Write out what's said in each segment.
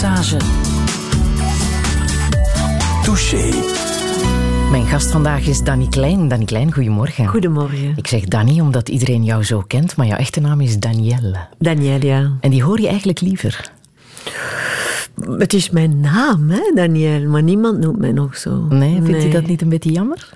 Massage. Touché. Mijn gast vandaag is Danny Klein. Danny Klein, goedemorgen. Goedemorgen. Ik zeg Danny omdat iedereen jou zo kent, maar jouw echte naam is Danielle. Danielle, ja. En die hoor je eigenlijk liever. Het is mijn naam, hè, Danielle, maar niemand noemt mij nog zo. Nee, vindt je dat niet een beetje jammer?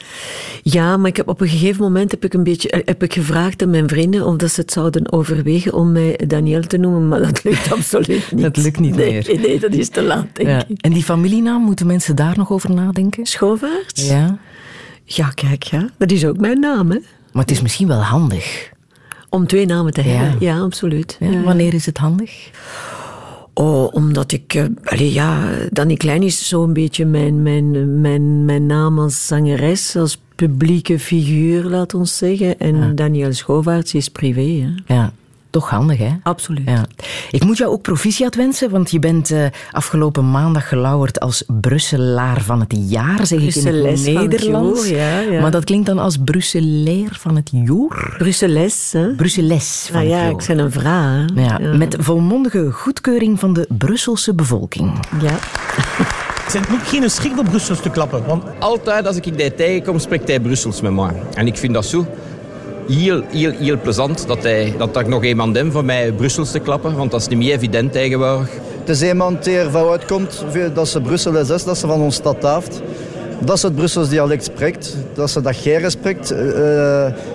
Ja, maar ik heb op een gegeven moment heb ik, een beetje, eh, heb ik gevraagd aan mijn vrienden of dat ze het zouden overwegen om mij Danielle te noemen, maar dat lukt absoluut niet. Dat lukt niet nee, meer. Nee, nee, dat is te laat, denk Ja. ik. En die familienaam, moeten mensen daar nog over nadenken? Schovaerts? Ja. Ja, kijk, ja. dat is ook mijn naam, hè. Maar het is misschien wel handig. Om twee namen te hebben. Ja, absoluut. Ja. Wanneer is het handig? Oh, omdat ik... eh ja, Danny Klein is zo'n beetje mijn, mijn, mijn, mijn naam als zangeres, als publieke figuur, laat ons zeggen. En Daniel Schovaerts is privé, hè. Ja, toch handig, hè? Absoluut. Ja. Ik moet jou ook proficiat wensen, want je bent eh, afgelopen maandag gelauwerd als Brusselaar van het jaar, zeg ik in het Brusseles van het Nederlands. ja, ja. Maar dat klinkt dan als Brusselair van het jaar? Brusseles, hè. Brusseles van Ah het ja, jaar. ik ben een vrouw, hè. Ja, Met volmondige goedkeuring van de Brusselse bevolking. Ja. Het moet geen schrik op Brussel te klappen. Want Altijd als ik die tegenkom, spreekt hij Brussels met mij. En ik vind dat zo heel, heel, heel plezant dat, hij, dat ik nog iemand heb voor mij Brussels te klappen. Want dat is niet meer evident tegenwoordig. Het is iemand die ervan uitkomt dat ze Brussel is, dat ze van ons stad heeft. Dat ze het Brussels dialect spreekt, dat ze dat geren spreekt. Eh,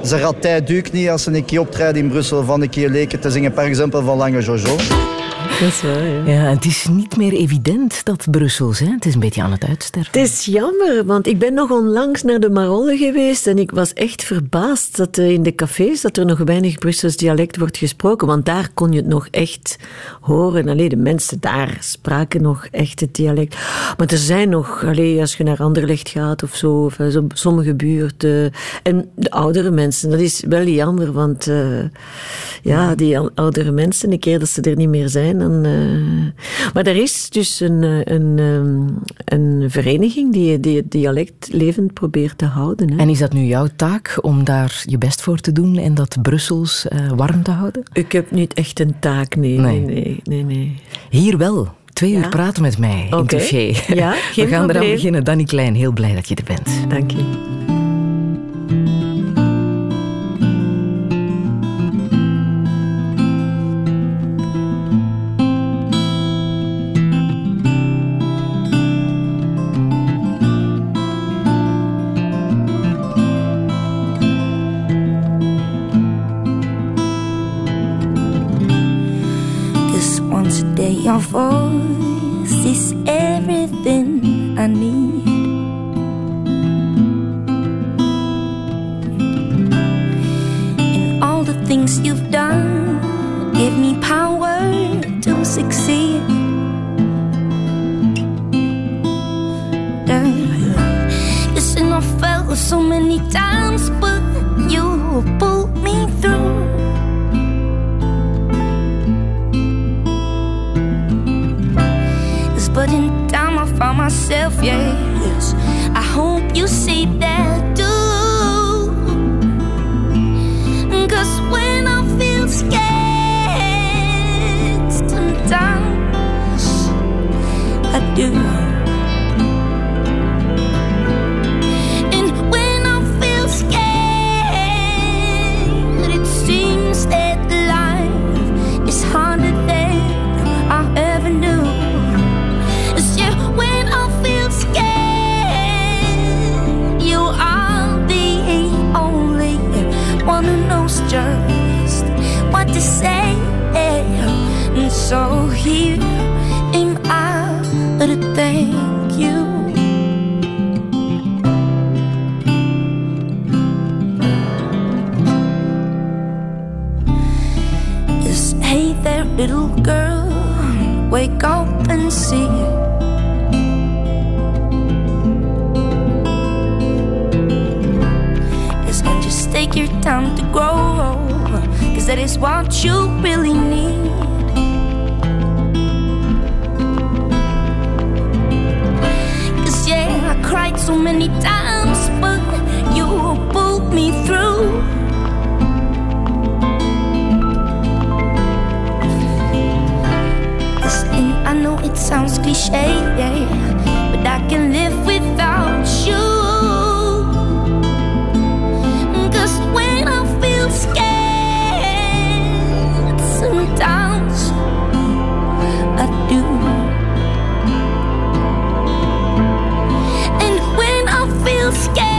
ze raadt tijd duik niet als ze een keer optreedt in Brussel van een keer leken te zingen, per exemple van Lange Jojo. Dat is waar, ja. Ja, het is niet meer evident, dat Brussels. Hè? Het is een beetje aan het uitsterven. Het is jammer, want ik ben nog onlangs naar de Marolle geweest en ik was echt verbaasd dat eh, in de cafés dat er nog weinig Brussels dialect wordt gesproken, want daar kon je het nog echt horen. Allee, de mensen daar spraken nog echt het dialect. Maar er zijn nog, allee, als je naar Anderlecht gaat of zo, of eh, sommige buurten, en de oudere mensen, dat is wel jammer, want eh, ja, die oudere mensen, een keer dat ze er niet meer zijn, dan... eh, maar er is dus een, eh, een, ehm, een vereniging die, die het dialect levend probeert te houden. Hè. En is dat nu jouw taak om daar je best voor te doen en dat Brussels eh, warm te houden? Ik heb niet echt een taak, nee. Nee. Nee, nee. Hier wel. Twee uur praten met mij in. Touché. Ja, We gaan eraan probleem. beginnen. Danny Klein, heel blij dat je er bent. Dank je. Need. And all the things you've done give me power to succeed. Listen, I fell so many times, but you pulled me through. Time I yes. I hope you see that too. Cause when I feel scared, sometimes I do. So here am I to thank you. Yes, hey there, little girl, wake up and see. Yes, and just take your time to grow, cause that is what you really need. So many times, but you pulled me through. And I know it sounds cliche, but I can live without you. When I feel scared, sometimes I do. Feel scared,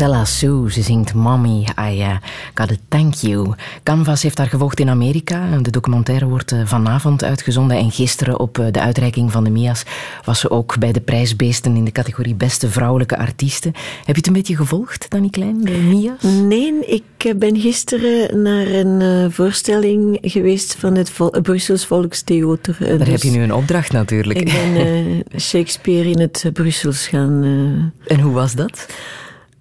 Sella Sue, ze zingt Mommy, I uh, gotta thank you. Canvas heeft haar gevolgd in Amerika. De documentaire wordt uh, vanavond uitgezonden. En gisteren op uh, de uitreiking van de Mia's was ze ook bij de prijsbeesten in de categorie Beste Vrouwelijke Artiesten. Heb je het een beetje gevolgd, Danny Klein, de Mia's? Nee, ik ben gisteren naar een voorstelling geweest van het Vol Brussels Volkstheater. Daar dus heb je nu een opdracht natuurlijk. Ik ben Shakespeare in het Brussels gaan... En hoe was dat?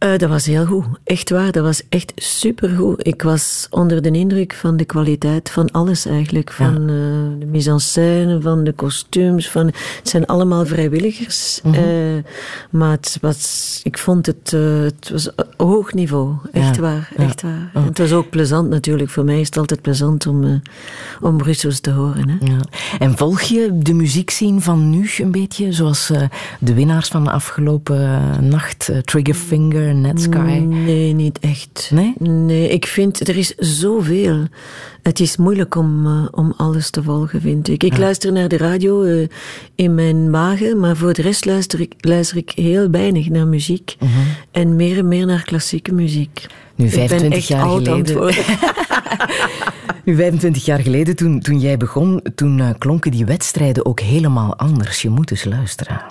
Uh, dat was heel goed. Echt waar, dat was echt supergoed. Ik was onder de indruk van de kwaliteit van alles eigenlijk. Van ja. uh, de mise en scène, van de kostuums. Van, het zijn allemaal vrijwilligers. Mm -hmm. uh, maar het was, ik vond het, het was hoog niveau. Echt ja. waar, echt ja. waar. Het was ook plezant natuurlijk. Voor mij is het altijd plezant om, om Brussels te horen. Hè. En volg je de muziekscene van nu een beetje? Zoals de winnaars van de afgelopen nacht, Triggerfinger... Netsky? Nee, niet echt. Nee? Nee, ik vind, er is zoveel. Het is moeilijk om, uh, om alles te volgen, vind ik. Ik ja. luister naar de radio uh, in mijn wagen, maar voor de rest luister ik, luister ik heel weinig naar muziek. Mhm. Uh -huh. En meer en meer naar klassieke muziek. Nu, 25 jaar geleden. nu, 25 jaar geleden, toen, toen jij begon, toen uh, klonken die wedstrijden ook helemaal anders. Je moet eens luisteren.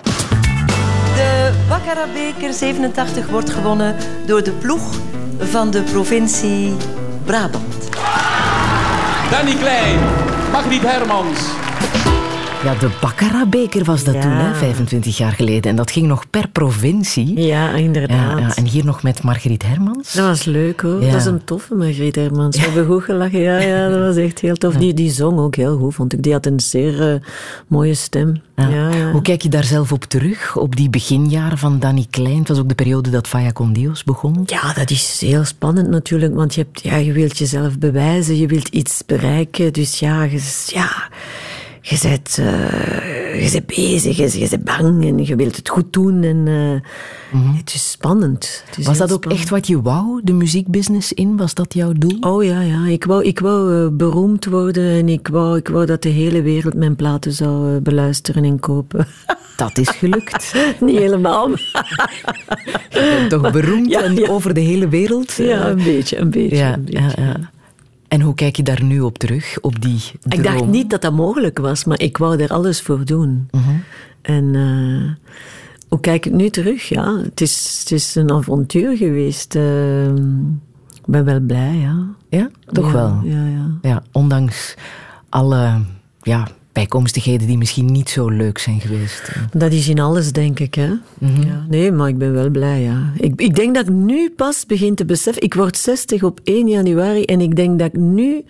De Baccara-beker 87 wordt gewonnen door de ploeg van de provincie Brabant. Danny Klein, Margriet Hermans. Ja, de Baccara-beker was dat Ja. toen, hè, 25 jaar geleden. En dat ging nog per provincie. Ja, inderdaad. Ja, ja, en hier nog met Margriet Hermans. Dat was leuk hoor. Dat is een toffe Margriet Hermans. We hebben goed gelachen. Ja, ja, dat was echt heel tof. Die, die zong ook heel goed, vond ik. Die had een zeer eh, mooie stem. Ja. Ja, ja. Hoe kijk je daar zelf op terug? Op die beginjaren van Danny Klein? Het was ook de periode dat Faya con Dios begon. Ja, dat is heel spannend natuurlijk, want je, hebt, ja, je wilt jezelf bewijzen, je wilt iets bereiken. Dus ja, je, ja, je, bent, eh, je bent bezig, je, je bent bang en je wilt het goed doen. En, eh, Het is spannend. Het is Mhm. Was dat ook spannend. echt wat je wou, de muziekbusiness in? Was dat jouw doel? Oh ja, ja. Ik wou, ik wou eh, beroemd worden en ik wou, ik wou dat de hele wereld mijn platen zou beluisteren en kopen. Dat is gelukt. Niet helemaal, Je bent toch beroemd Ja, en ja. over de hele wereld? ja, een beetje, een beetje. Ja, een beetje. En hoe kijk je daar nu op terug, op die Ik dacht droom? niet dat dat mogelijk was, maar ik wou er alles voor doen. Mhm. En eh, hoe kijk ik nu terug? Ja, het is, het is een avontuur geweest. Eh, ik ben wel blij, ja. Ja, toch Ja, wel. Ja, ja. Ja, ondanks alle ja, bijkomstigheden die misschien niet zo leuk zijn geweest. Dat is in alles, denk ik. Hè? Mhm. ja, nee, maar ik ben wel blij. Ja. Ik, ik denk dat ik nu pas begin te beseffen. Ik word 60 op 1 januari en ik denk dat ik nu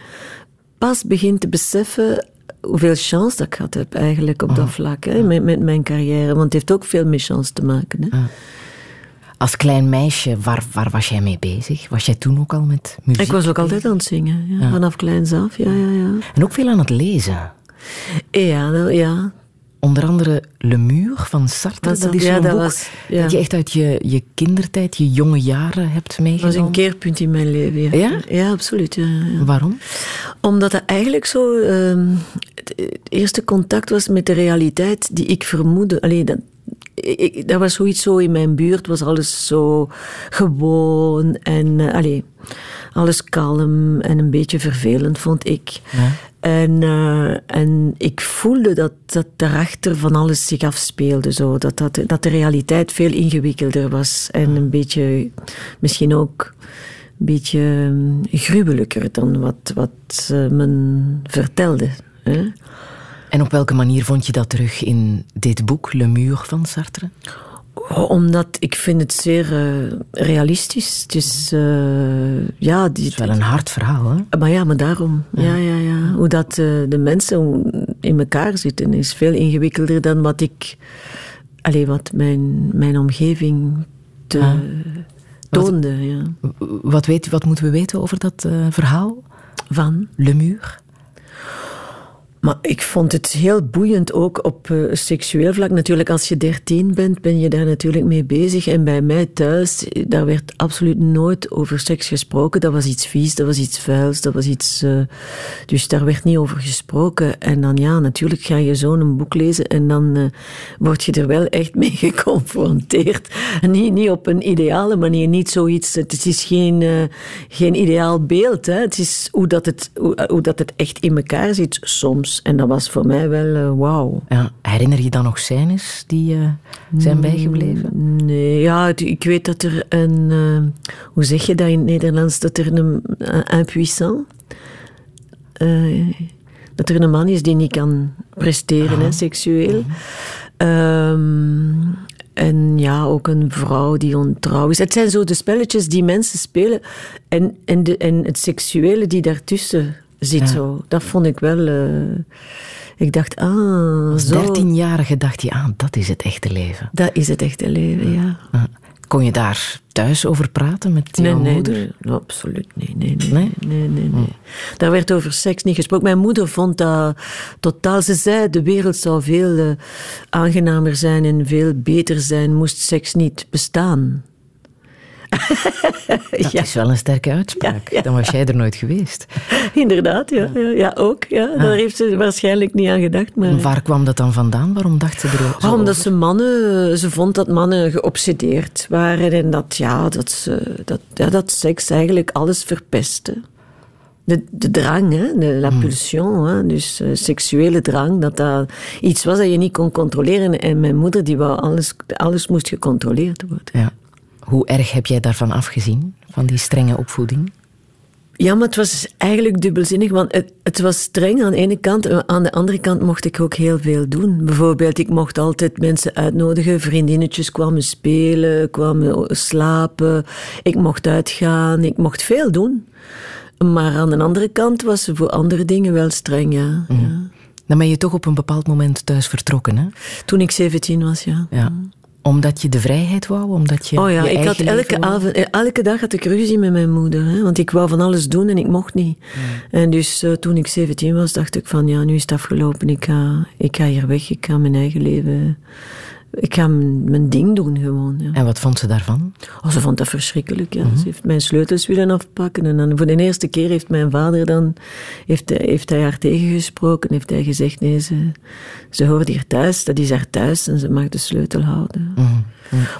pas begin te beseffen hoeveel chance dat ik gehad heb eigenlijk op dat vlak. Hè, met, met mijn carrière. Want het heeft ook veel met chance te maken. Hè. Als klein meisje, waar, waar was jij mee bezig? Was jij toen ook al met muziek? Ik was ook altijd aan het zingen, ja, vanaf kleins af. Ja, ja, ja. En ook veel aan het lezen. Ja, nou, ja. Onder andere Le Mur van Sartre. Dat- Dat is ja, zo'n dat boek was- ja. dat je echt uit je, je kindertijd, je jonge jaren hebt Dat was meegenomen. een keerpunt in mijn leven. Ja, Ja? ja absoluut. Waarom? Omdat dat eigenlijk zo ehm, het, eerste contact was met de realiteit die ik vermoedde. Allee, dat, ik, dat was zoiets zo in mijn buurt, was alles zo gewoon en allee, alles kalm en een beetje vervelend, vond ik. Ja. En, eh, en ik voelde dat, dat daarachter van alles zich afspeelde. Zo. Dat, dat, dat de realiteit veel ingewikkelder was. En een beetje, misschien ook een beetje hm, gruwelijker dan wat, wat uh, men vertelde. Hè? En op welke manier vond je dat terug in dit boek, Le Mur van Sartre? Omdat ik vind het zeer uh, realistisch. Het is, uh, ja... Die, het is wel een hard verhaal, hè? Maar ja, maar daarom. Ja, ja, ja. ja. Hoe dat uh, de mensen in elkaar zitten is veel ingewikkelder dan wat ik... Allee, wat mijn, mijn omgeving te, ah. toonde, wat, ja. Wat, weet, wat moeten we weten over dat verhaal? Van? Le Mur? Maar ik vond het heel boeiend ook op uh, seksueel vlak. Natuurlijk, als je dertien bent, ben je daar natuurlijk mee bezig. En bij mij thuis, daar werd absoluut nooit over seks gesproken. Dat was iets vies, dat was iets vuils, dat was iets... Uh, dus daar werd niet over gesproken. En dan ja, natuurlijk ga je zo een boek lezen en dan word je er wel echt mee geconfronteerd. Niet, niet op een ideale manier, niet zoiets... Het is geen, geen ideaal beeld, hè. Het is hoe dat het, hoe, hoe dat het echt in elkaar zit soms. En dat was voor mij wel uh, wauw. Ja, herinner je dan nog scènes die uh, zijn Mm, bijgebleven? Nee, ja, ik weet dat er een... Uh, hoe zeg je dat in het Nederlands? Dat er een, impuissant... dat er een man is die niet kan presteren, hè, seksueel. Um, en ja, ook een vrouw die ontrouw is. Het zijn zo de spelletjes die mensen spelen. En, en, de, en het seksuele die daartussen zit ja. zo. Dat vond ik wel... Uh, ik dacht, ah, Als dertienjarige dacht je, ah, dat is het echte leven. Dat is het echte leven, ja. ja. Kon je daar thuis over praten met nee, jouw nee, moeder? Nee, no, absoluut nee, nee, nee. nee? nee, nee, nee. Hm. Daar werd over seks niet gesproken. Mijn moeder vond dat totaal... Ze zei, de wereld zou veel uh, aangenamer zijn en veel beter zijn, moest seks niet bestaan. Dat ja. is wel een sterke uitspraak. Ja. Dan was jij er nooit geweest. Inderdaad, ja. Ja, ja ook. Ja. Daar heeft ze waarschijnlijk niet aan gedacht. Maar... Waar kwam dat dan vandaan? Waarom dacht ze er oh, Omdat ze mannen... Ze vond dat mannen geobsedeerd waren en dat, ja, dat, ze, dat, ja, dat seks eigenlijk alles verpestte. De, de drang, hè? De, la pulsion, hè? dus uh, seksuele drang, dat dat iets was dat je niet kon controleren. En mijn moeder, die wou alles, alles moest gecontroleerd worden. Ja. Hoe erg heb jij daarvan afgezien, van die strenge opvoeding? Ja, maar het was eigenlijk dubbelzinnig, want het, het, was streng aan de ene kant. Aan de andere kant mocht ik ook heel veel doen. Bijvoorbeeld, ik mocht altijd mensen uitnodigen. Vriendinnetjes kwamen spelen, kwamen slapen. Ik mocht uitgaan, ik mocht veel doen. Maar aan de andere kant was ze voor andere dingen wel streng, ja. Mm. ja. Dan ben je toch op een bepaald moment thuis vertrokken, hè? Toen ik 17 was, ja. ja omdat je de vrijheid wou? Omdat je oh ja, je ik had elke, avond, elke dag had ik ruzie met mijn moeder. Hè, want ik wou van alles doen en ik mocht niet. En dus uh, toen ik 17 was, dacht ik van ja, nu is het afgelopen. Ik ga, ik ga hier weg. Ik ga mijn eigen leven... Ik ga mijn ding doen gewoon. Ja. En wat vond ze daarvan? Oh, ze vond dat verschrikkelijk. Ja. Mm -hmm. Ze heeft mijn sleutels willen afpakken. En dan voor de eerste keer heeft mijn vader dan... Heeft, heeft hij haar tegengesproken. Heeft hij gezegd, nee, ze, ze hoort hier thuis. Dat is haar thuis en ze mag de sleutel houden. Mm -hmm.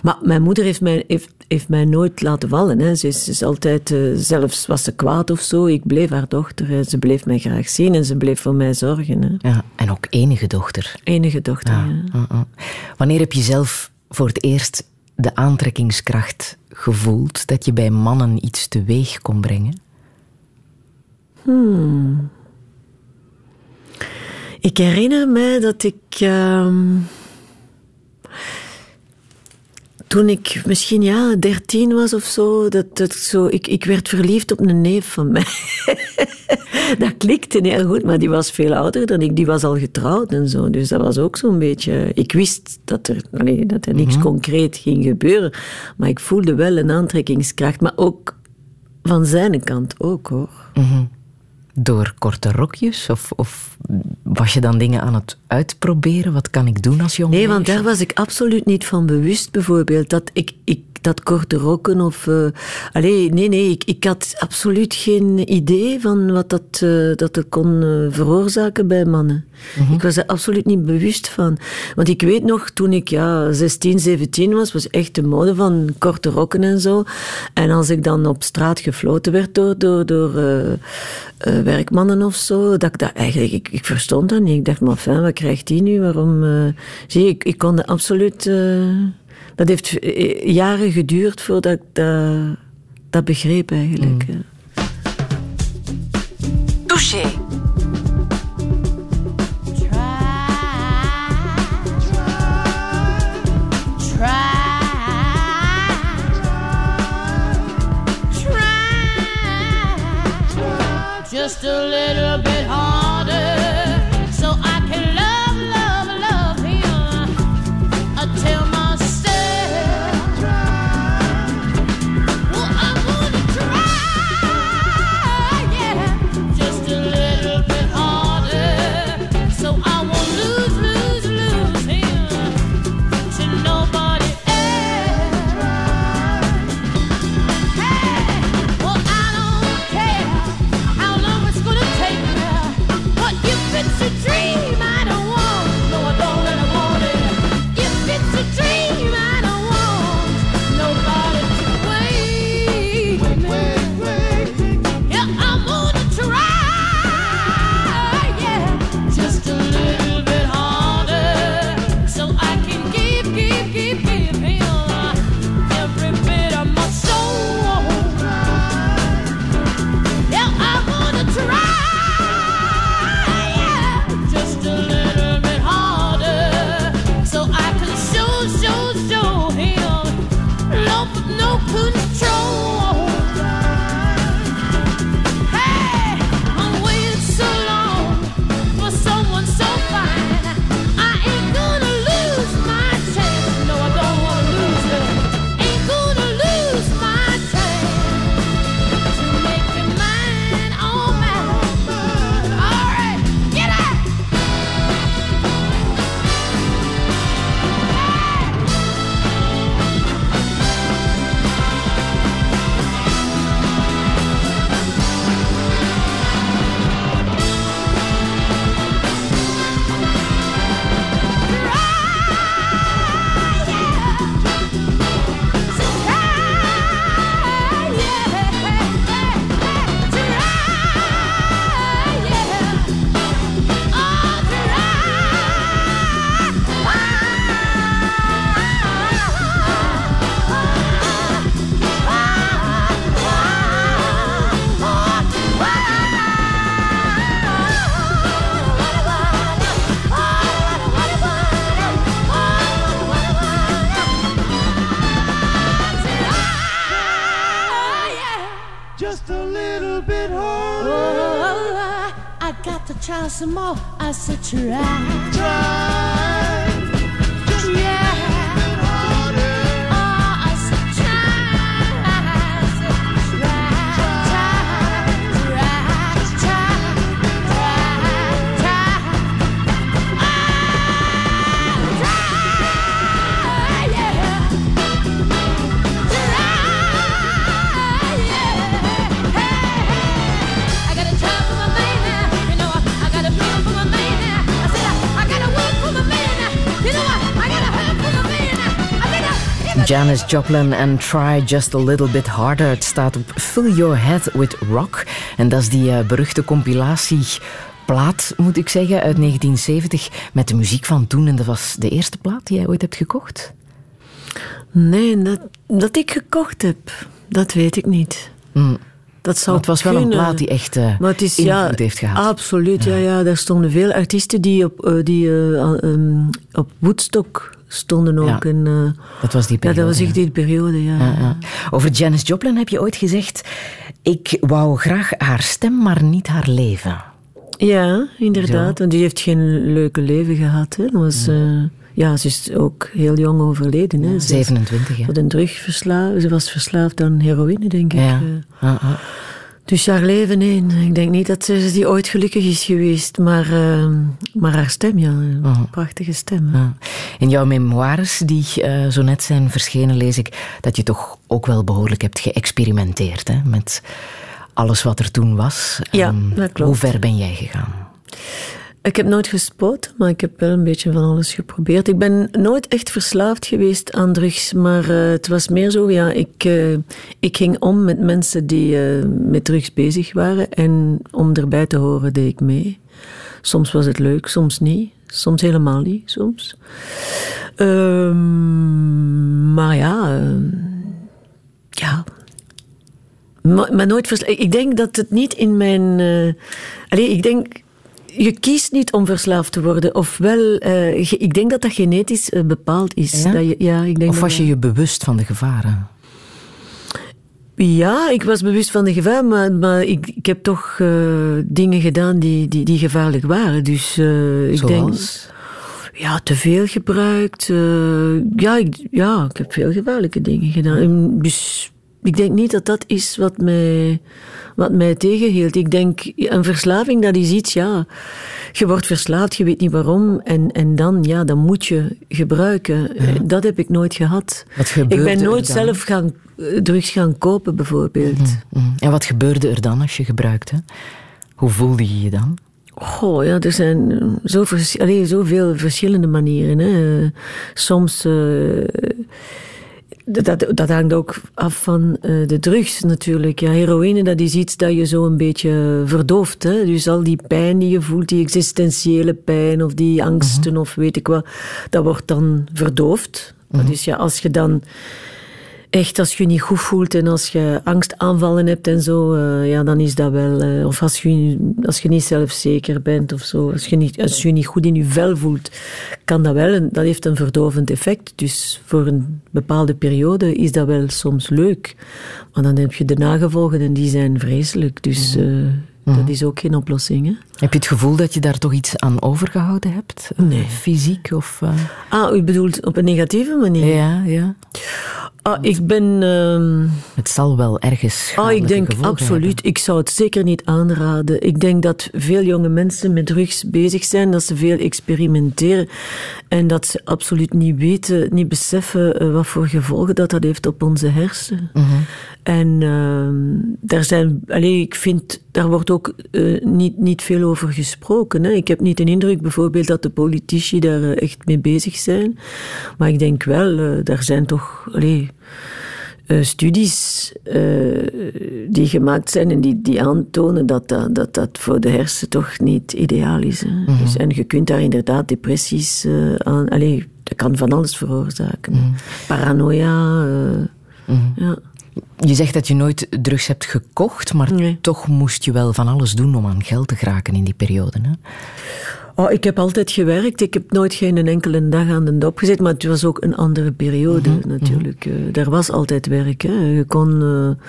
Maar mijn moeder heeft mij, heeft, heeft mij nooit laten vallen. Hè. Ze, is, is altijd... Uh, zelfs was ze kwaad of zo. Ik bleef haar dochter. Hè. Ze bleef mij graag zien en ze bleef voor mij zorgen. Hè. Ja, en ook enige dochter. Enige dochter, ja. ja. -uh. Heb je zelf voor het eerst de aantrekkingskracht gevoeld dat je bij mannen iets teweeg kon brengen? Hmm. Ik herinner mij dat ik. Uh, toen ik misschien ja, dertien was of zo, dat, dat zo ik, ik werd verliefd op een neef van mij. dat klikte heel goed, maar die was veel ouder dan ik. Die was al getrouwd en zo. Dus dat was ook zo'n beetje... Ik wist dat er, allee, dat er niks mm -hmm. concreet ging gebeuren. Maar ik voelde wel een aantrekkingskracht. Maar ook van zijn kant ook, hoor. Mm -hmm. Door korte rokjes? Of, of, was je dan dingen aan het uitproberen? Wat kan ik doen als jongen? Nee, want daar was ik absoluut niet van bewust, bijvoorbeeld. Dat ik, ik, dat korte rokken of... eh allee, nee, nee, ik, ik had absoluut geen idee van wat dat, eh, dat kon eh, veroorzaken bij mannen. Ik was er absoluut niet bewust van. Want ik weet nog, toen ik ja, 16, 17 was, was echt de mode van korte rokken en zo. En als ik dan op straat gefloten werd door, door, door werkmannen of zo, dat ik dat eigenlijk, ik, ik verstond dat niet. Ik dacht, maar fijn, wat krijgt die nu? Waarom? zie, ik, ik kon dat absoluut... dat heeft eh, jaren geduurd voordat ik dat, dat begreep eigenlijk. Touché. Just a little bit Try. Janis Joplin en Try Just a Little Bit Harder. Het staat op Fill Your Head with Rock. En dat is die eh, beruchte compilatieplaat, moet ik zeggen, uit 1970. Met de muziek van toen. En dat was de eerste plaat die jij ooit hebt gekocht. Nee, dat, dat ik gekocht heb, dat weet ik niet. Dat zou Maar het was wel een plaat die echt Maar het is, invloed ja, heeft gehad. Absoluut, ja. Ja, Daar stonden veel artiesten die op, eh, die, eh, ehm, op Woodstock stonden ook. Ja. En, eh, Dat was die ja, periode. dat was echt die periode, ja. Ja, ja. Over Janis Joplin heb je ooit gezegd... Ik wou graag haar stem, maar niet haar leven. Ja, inderdaad. Want die heeft geen leuke leven gehad. Hè. Dat was, eh, ja, ze is ook heel jong overleden. Hè. Is 27, hè? Tot een. Ze was verslaafd aan heroïne, denk ik. Ja. eh. Dus haar leven, nee. Ik denk niet dat ze die ooit gelukkig is geweest. Maar, eh, maar haar stem, ja. Een Oh. prachtige stem. Ja. In jouw memoires, die eh, zo net zijn verschenen, lees ik dat je toch ook wel behoorlijk hebt geëxperimenteerd hè, met alles wat er toen was. Ja, Ehm, dat klopt. Hoe ver ben jij gegaan? Ik heb nooit gespoten, maar ik heb wel een beetje van alles geprobeerd. Ik ben nooit echt verslaafd geweest aan drugs, maar eh, het was meer zo, ja, ik, eh, ik ging om met mensen die eh, met drugs bezig waren en om erbij te horen deed ik mee. Soms was het leuk, soms niet. Soms helemaal niet, soms. Ehm, maar ja, ja, maar, nooit versla- Ik denk dat het niet in mijn. allee, ik denk. Je kiest niet om verslaafd te worden. Ofwel, eh, ge- ik denk dat dat genetisch eh, bepaald is. Ja? Dat je, ja, ik denk Of dat was je je bewust van de gevaren? Ja, ik was bewust van de gevaar, maar, maar ik, ik heb toch eh, dingen gedaan die, die, die gevaarlijk waren. Dus eh, ik denk. Zoals? Ja, te veel gebruikt. eh, ja, ik, ja, ik heb veel gevaarlijke dingen gedaan. En Dus ik denk niet dat dat is wat mij, wat mij tegenhield. Ik denk, een verslaving, dat is iets, ja. Je wordt verslaafd, je weet niet waarom. En, en dan, ja, dan moet je gebruiken. Dat heb ik nooit gehad. Wat Ik ben er nooit zelf gaan, eh, drugs gaan kopen, bijvoorbeeld. Mhm. En wat gebeurde er dan als je gebruikte? Hoe voelde je je dan? Goh, ja, er zijn zo vers- zoveel verschillende manieren. Hè. Soms, eh, dat, dat hangt ook af van eh, de drugs natuurlijk. Ja, heroïne, dat is iets dat je zo een beetje verdooft. Hè. Dus al die pijn die je voelt, die existentiële pijn of die angsten of weet ik wat, dat wordt dan verdoofd. Dat is ja, als je dan echt als je je niet goed voelt en als je angstaanvallen hebt en zo, eh, ja, dan is dat wel. eh, of als je, als je niet zelfzeker bent of zo, als je, niet, als je niet goed in je vel voelt, kan dat wel. En dat heeft een verdovend effect. Dus voor een bepaalde periode is dat wel soms leuk. Maar dan heb je de nagevolgen en die zijn vreselijk. Dus eh, dat is ook geen oplossing. Hè? Heb je het gevoel dat je daar toch iets aan overgehouden hebt? Nee. Fysiek of... Ah, u bedoelt op een negatieve manier? Ja, ja. Ah, ik ben... ehm, Het zal wel ergens Ah, ik denk absoluut. Ik zou het zeker niet aanraden. Ik denk dat veel jonge mensen met drugs bezig zijn, dat ze veel experimenteren en dat ze absoluut niet weten, niet beseffen eh, wat voor gevolgen dat, dat heeft op onze hersenen. En ehm, daar zijn, allee, ik vind, daar wordt ook eh, niet, niet veel over gesproken. Hè. Ik heb niet de indruk bijvoorbeeld dat de politici daar eh, echt mee bezig zijn. Maar ik denk wel, eh, daar zijn toch allee, eh, studies die gemaakt zijn en die, die aantonen dat dat, dat dat voor de hersen toch niet ideaal is. Hè. Dus, en je kunt daar inderdaad depressies aan... Allee, dat kan van alles veroorzaken. Paranoia. eh, ja. Je zegt dat je nooit drugs hebt gekocht, maar Nee. toch moest je wel van alles doen om aan geld te geraken in die periode. Hè? Oh, ik heb altijd gewerkt. Ik heb nooit geen enkele dag aan de dop gezet. Maar het was ook een andere periode natuurlijk. Eh, er was altijd werk. Hè. Je kon, eh,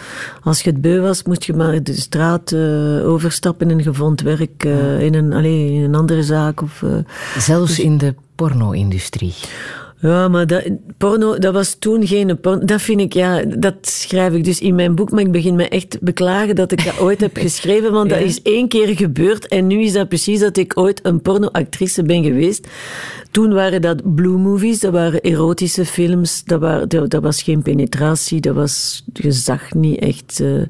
als je het beu was, moest je maar de straat eh, overstappen en je vond werk eh, in, een, allee, in een andere zaak. Of, eh, Zelfs in de porno-industrie. Ja, maar dat, porno, dat was toen geen porno. Dat vind ik, ja, dat schrijf ik dus in mijn boek. Maar ik begin me echt beklagen dat ik dat ooit heb geschreven. Want dat is één keer gebeurd. En nu is dat precies dat ik ooit een pornoactrice ben geweest. Toen waren dat blue movies, dat waren erotische films. Dat, waren, dat, dat was geen penetratie, dat was, je zag niet echt. eh.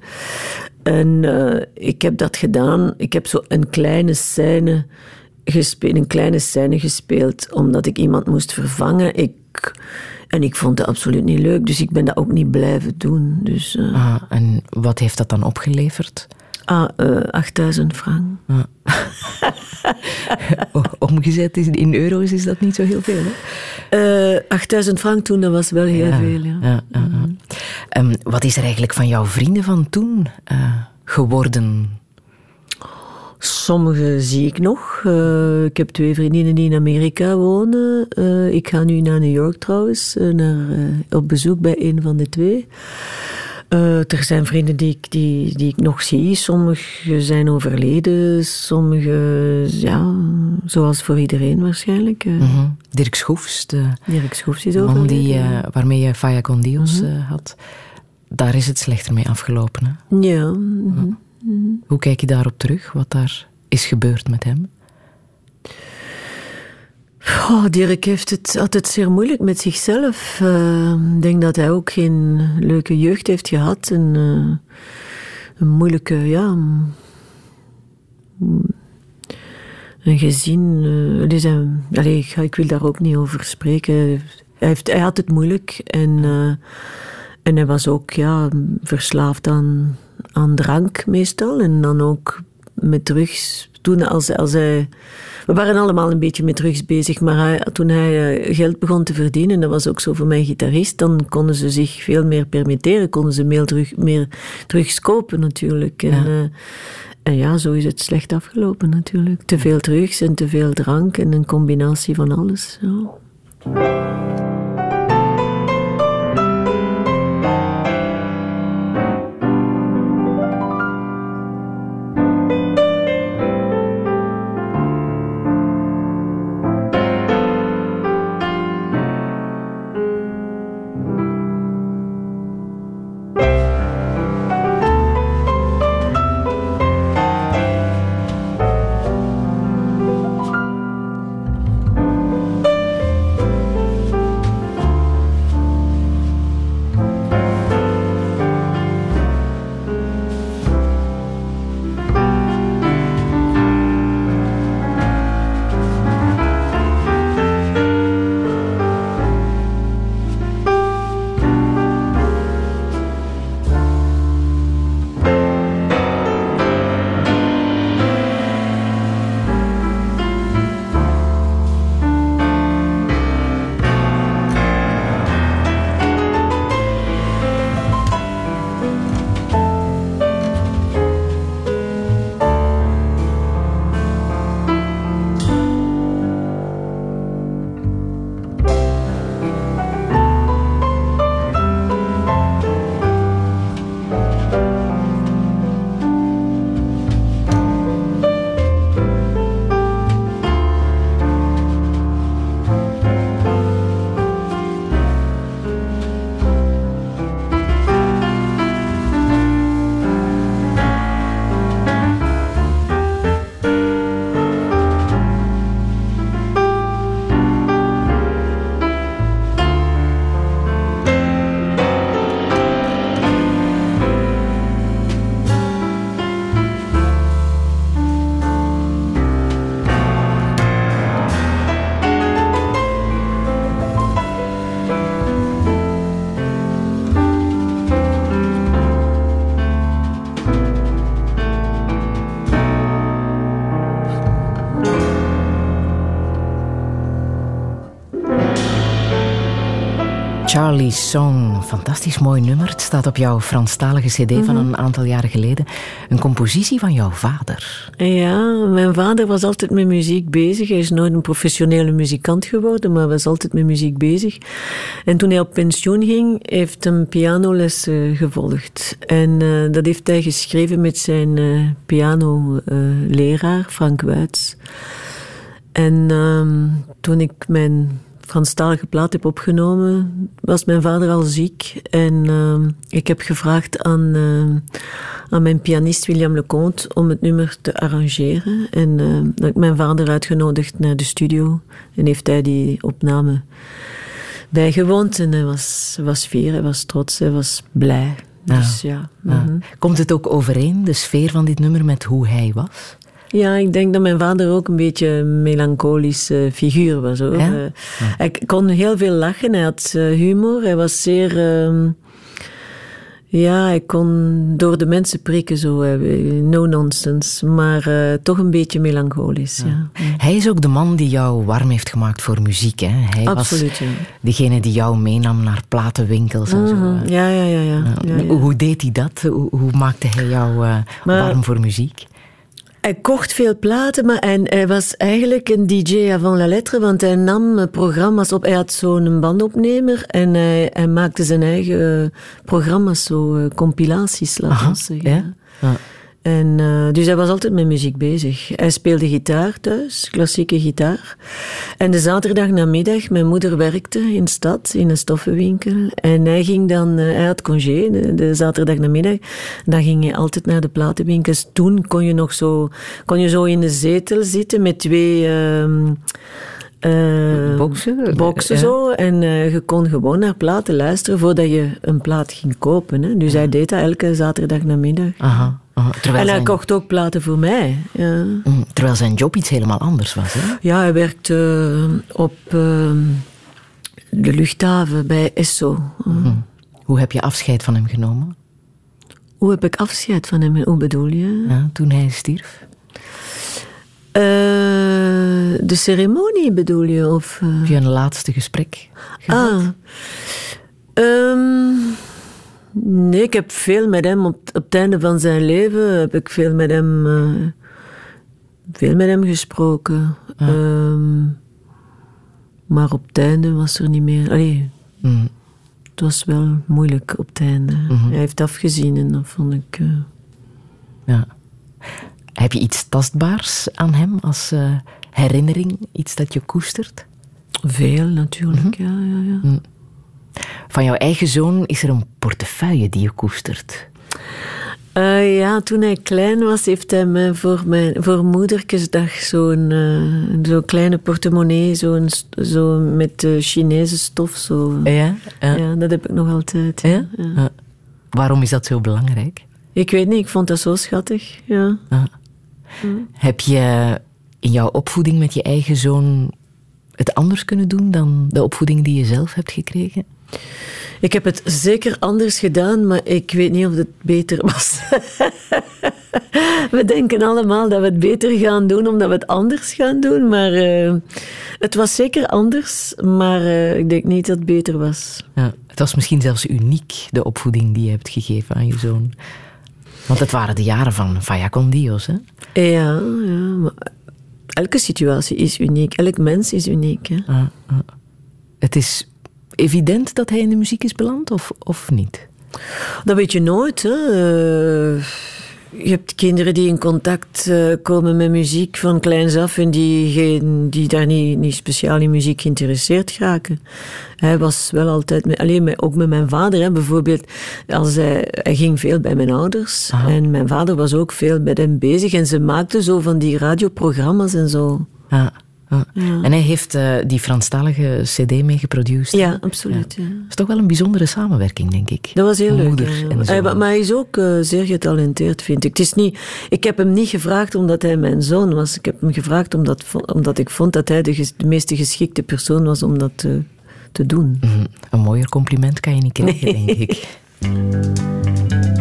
en eh, ik heb dat gedaan. Ik heb zo een kleine scène gespeeld, een kleine scène gespeeld, omdat ik iemand moest vervangen. Ik, en ik vond het absoluut niet leuk, dus ik ben dat ook niet blijven doen. Dus, eh, Ah, en wat heeft dat dan opgeleverd? ah, eh 8000 frank. O- Omgezet is- in euro's is dat niet zo heel veel. Hè? Eh 8000 frank toen, dat was wel heel veel. Ja. Ja, ja, ja. Ehm, wat is er eigenlijk van jouw vrienden van toen eh, geworden? Sommige zie ik nog. Eh, ik heb twee vriendinnen die in Amerika wonen. Eh, ik ga nu naar New York trouwens, eh, naar, op bezoek bij een van de twee. Er zijn vrienden die ik, die, die ik nog zie. Sommige zijn overleden, sommige, ja, zoals voor iedereen waarschijnlijk. Mhm. Dirk Schoefs, de Dirk Schoefs is man die, waarmee je Faya con Dios Mhm. had. Daar is het slechter mee afgelopen. Hè? Ja. mhm. Hoe kijk je daarop terug, wat daar is gebeurd met hem? Dirk heeft het altijd zeer moeilijk met zichzelf. Eh, Ik denk dat hij ook geen leuke jeugd heeft gehad. En, eh, een moeilijke, ja... een- gezin... een- allee, ik, ik wil daar ook niet over spreken. Hij, heeft, hij had het moeilijk. En, en hij was ook ja, verslaafd aan, aan drank meestal. En dan ook met drugs. Toen als, als hij... We waren allemaal een beetje met drugs bezig, maar hij- toen hij eh, geld begon te verdienen, dat was ook zo voor mijn gitarist, dan konden ze zich veel meer permitteren, konden ze meer, drug, meer drugs kopen natuurlijk. En, Ja. eh, en ja, zo is het slecht afgelopen natuurlijk. Te veel drugs en te veel drank en een combinatie van alles. Ja. Charlie's Song, fantastisch mooi nummer. Het staat op jouw Franstalige cd van een aantal jaren geleden. Een compositie van jouw vader. Ja, mijn vader was altijd met muziek bezig. Hij is nooit een professionele muzikant geworden, maar was altijd met muziek bezig. En toen hij op pensioen ging, heeft hij pianoles eh, gevolgd. En eh, dat heeft hij geschreven met zijn eh pianoleraar, Frank Wuits. En ehm, toen ik mijn Franstalige plaat heb opgenomen, was mijn vader al ziek. En ehm, ik heb gevraagd aan, ehm, aan mijn pianist William Leconte om het nummer te arrangeren. En ehm, dan heb ik mijn vader uitgenodigd naar de studio. En heeft hij die opname bijgewoond. En hij was, was fier, hij was trots, hij was blij. Dus ja. Ja. mhm. Komt het ook overeen, de sfeer van dit nummer, met hoe hij was? Ja, ik denk dat mijn vader ook een beetje een melancholische figuur was. Hoor. Ja? Eh, Hij kon heel veel lachen, hij had eh, humor, hij was zeer... ehm, ja, hij kon door de mensen prikken, zo, eh, no nonsense, maar toch een beetje melancholisch. Ja. Hij is ook de man die jou warm heeft gemaakt voor muziek. Hè? Hij Absoluut, was ja. degene die jou meenam naar platenwinkels en zo. Mhm, Ja, ja, ja. ja. Hoe deed hij dat? Hoe, hoe maakte hij jou Maar- warm voor muziek? Hij kocht veel platen, maar en hij was eigenlijk een DJ avant la lettre, want hij nam programma's op. Hij had zo'n bandopnemer en hij, hij maakte zijn eigen eh, programma's, zo eh, compilaties, laten we zeggen. ja? Ja. En, eh, dus hij was altijd met muziek bezig. Hij speelde gitaar thuis, klassieke gitaar. En de zaterdag namiddag, mijn moeder werkte in de stad, in een stoffenwinkel. En hij ging dan, eh, hij had congé de, de zaterdag. Dan ging hij altijd naar de platenwinkels. Toen kon je nog zo, kon je zo in de zetel zitten met twee... ehm, eh, Boxen? boxen Ja. zo. En eh, je kon gewoon naar platen luisteren voordat je een plaat ging kopen. Hè. Dus hij deed dat elke zaterdag namiddag. Aha, En hij zijn, kocht ook platen voor mij. Ja, Mm, terwijl zijn job iets helemaal anders was. Hè? ja hij werkte eh, op eh, de luchthaven bij Esso. Hoe heb je afscheid van hem genomen? Hoe heb ik afscheid van hem? Hoe bedoel je? Ja, toen hij stierf? Eh, de ceremonie bedoel je? Of, eh? Heb je een laatste gesprek gehad? Ah. Ehm, nee, ik heb veel met hem op, op het einde van zijn leven heb ik veel met hem, eh, veel met hem gesproken. Ehm, maar op het einde was er niet meer. Allee, Mm. het was wel moeilijk op het einde. Hij heeft afgezien en dat vond ik. eh, Ja. Heb je iets tastbaars aan hem als eh, herinnering? Iets dat je koestert? veel natuurlijk. Ja, ja, ja. Van jouw eigen zoon is er een portefeuille die je koestert. Eh, ja, toen hij klein was, heeft hij me voor, mijn, voor moederkesdag zo'n eh, zo'n kleine portemonnee, zo'n, st- zo met eh, Chinese stof. Zo. Ja? Ja. Ja, dat heb ik nog altijd. Ja? Ja. Waarom is dat zo belangrijk? Ik weet niet, ik vond dat zo schattig. Ja. Heb je in jouw opvoeding met je eigen zoon het anders kunnen doen dan de opvoeding die je zelf hebt gekregen? Ik heb het zeker anders gedaan, maar ik weet niet of het beter was. we denken allemaal dat we het beter gaan doen omdat we het anders gaan doen, maar eh, het was zeker anders, maar eh, ik denk niet dat het beter was. Ja, het was misschien zelfs uniek, de opvoeding die je hebt gegeven aan je zoon. Want het waren de jaren van Vaya con Dios, hè? Ja, ja, maar elke situatie is uniek, elk mens is uniek. Hè? Ah, ah. Het is evident dat hij in de muziek is beland, of, of niet? Dat weet je nooit. Hè? Eh, je hebt kinderen die in contact eh, komen met muziek van kleins af en die, geen, die daar niet, niet speciaal in muziek geïnteresseerd raken. Hij was wel altijd, met, alleen met, ook met mijn vader hè, bijvoorbeeld. Als hij, hij ging veel bij mijn ouders en mijn vader was ook veel met hem bezig en ze maakten zo van die radioprogramma's en zo. Ah. En hij heeft eh, die Franstalige CD mee geproduceerd. Ja, absoluut. Ja. Dat is toch wel een bijzondere samenwerking, denk ik. Dat was heel leuk. Moeder ja. en Hij- zoon. maar hij is ook eh, zeer getalenteerd, vind ik. Het is niet, ik heb hem niet gevraagd omdat hij mijn zoon was. Ik heb hem gevraagd omdat, omdat ik vond dat hij de, ges- de meest geschikte persoon was om dat te, te doen. Mhm. Een mooier compliment kan je niet krijgen, denk ik.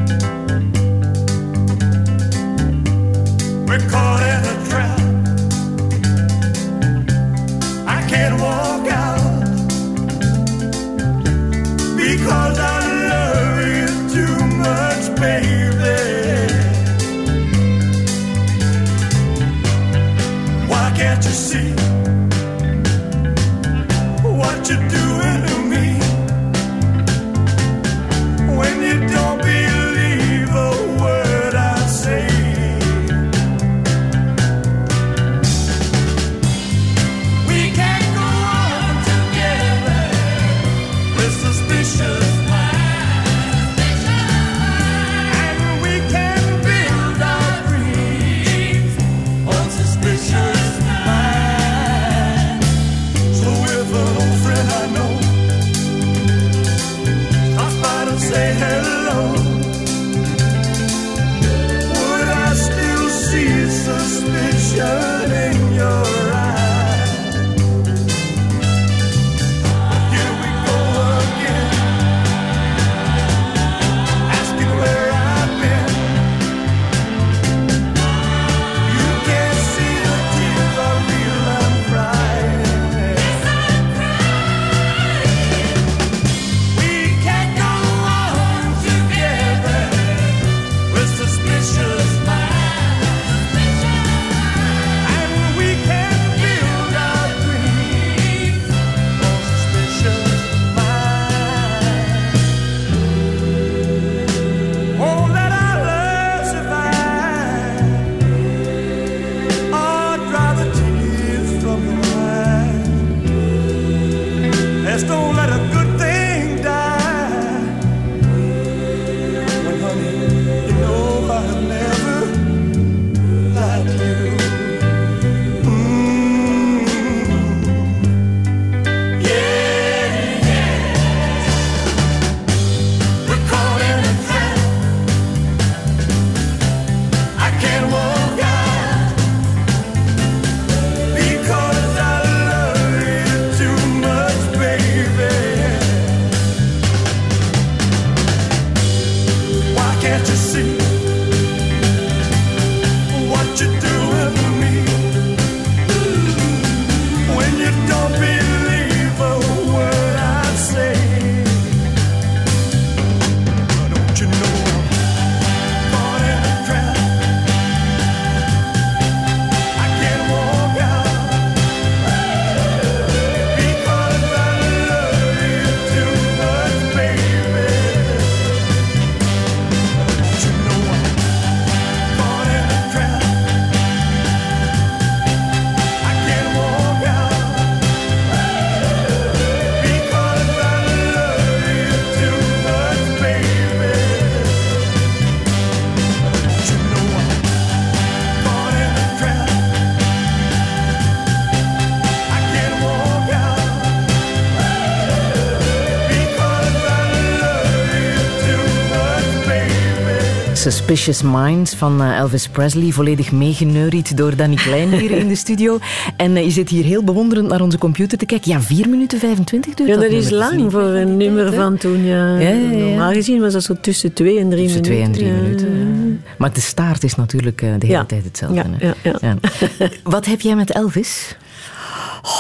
Suspicious Minds van eh, Elvis Presley, volledig meegeneuried door Danny Klein hier in de studio. En eh, je zit hier heel bewonderend naar onze computer te kijken. Ja, 4 minuten 25 duurt Ja, dat dat is lang voor een nummer van toen. Ja. Ja, ja, ja. Normaal gezien was dat zo tussen twee en drie Tussen twee en minuten. drie Ja. minuten. ja. Maar de staart is natuurlijk eh, de hele Ja. tijd hetzelfde. Ja, ja, ja. Wat heb jij met Elvis?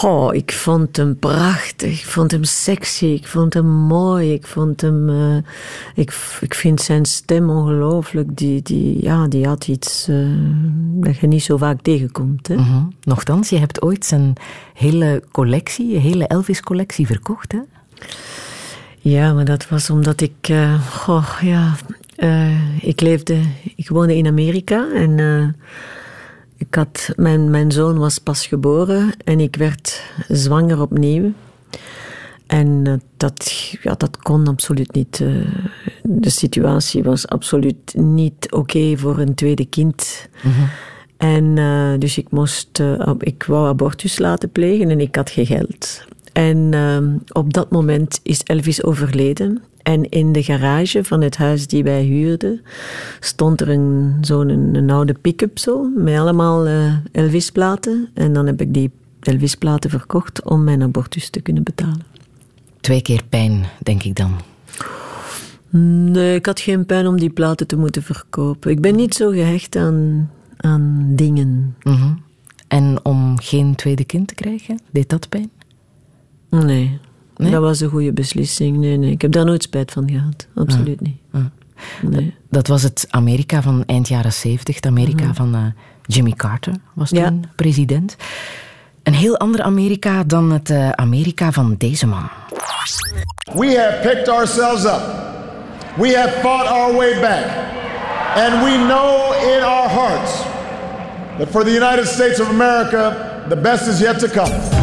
Oh, ik vond hem prachtig. Ik vond hem sexy. Ik vond hem mooi. Ik vond hem... eh, ik, ik vind zijn stem ongelooflijk. Die, die, ja, die had iets eh, dat je niet zo vaak tegenkomt. Hè? Mhm. Nochtans, je hebt ooit zijn hele collectie, je hele Elvis-collectie verkocht, hè? Ja, maar dat was omdat ik... eh, goh, ja, ik leefde... Ik woonde in Amerika en... ik had, mijn, mijn zoon was pas geboren en ik werd zwanger opnieuw. En eh, dat, ja, dat kon absoluut niet. eh, de situatie was absoluut niet oké voor een tweede kind. En eh, dus ik moest, ik wou abortus laten plegen en ik had geen geld. En op dat moment is Elvis overleden. En in de garage van het huis die wij huurden, stond er een, zo'n een, een oude pick-up zo, met allemaal eh, Elvis-platen. En dan heb ik die Elvis-platen verkocht om mijn abortus te kunnen betalen. Twee keer pijn, denk ik dan. Nee, ik had geen pijn om die platen te moeten verkopen. Ik ben niet zo gehecht aan, aan dingen. Mhm. En om geen tweede kind te krijgen, deed dat pijn? Nee. Nee? Dat was een goede beslissing. Nee, nee. Ik heb daar nooit spijt van gehad. Absoluut niet. Nee. Dat was het Amerika van eind jaren 70, het Amerika Mhm. van eh, Jimmy Carter was toen Ja. president. Een heel ander Amerika dan het eh, Amerika van deze man. We have picked ourselves up. We have fought our way back. And we know in our hearts that for the United States of America, the best is yet to come.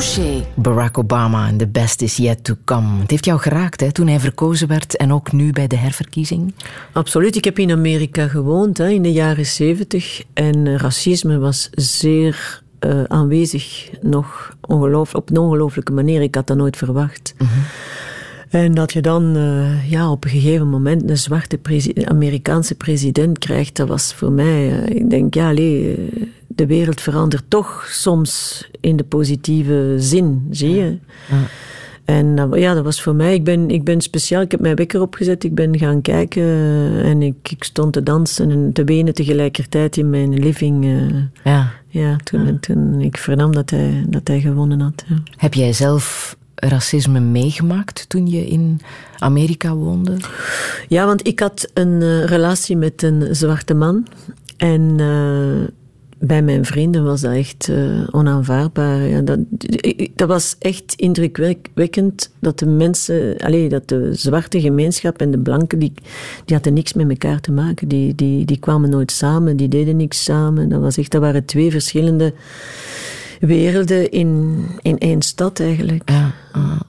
Touché. Barack Obama en the best is yet to come. Het heeft jou geraakt hè, toen hij verkozen werd en ook nu bij de herverkiezing. Absoluut. Ik heb in Amerika gewoond hè, in de jaren zeventig. En eh, racisme was zeer eh, aanwezig. Nog ongeloof, op een ongelooflijke manier. Ik had dat nooit verwacht. En dat je dan eh, ja, op een gegeven moment een zwarte presi- Amerikaanse president krijgt, dat was voor mij, ik denk, ja, allee, de wereld verandert toch soms in de positieve zin, zie je. En eh, ja, dat was voor mij, ik ben, ik ben speciaal, ik heb mijn wekker opgezet, ik ben gaan kijken eh, en ik, ik stond te dansen en te wenen tegelijkertijd in mijn living. eh. Ja. ja, toen, toen ik vernam dat hij, dat hij gewonnen had. Ja. Heb jij zelf racisme meegemaakt toen je in Amerika woonde? Ja, want ik had een relatie met een zwarte man. En bij mijn vrienden was dat echt eh, onaanvaardbaar. Ja, dat, dat was echt indrukwekkend dat de mensen, allee, dat de zwarte gemeenschap en de blanken, die, die hadden niks met elkaar te maken. Die, die, die kwamen nooit samen, die deden niks samen. Dat, was echt, dat waren twee verschillende werelden in, in één stad eigenlijk. Ja, ah.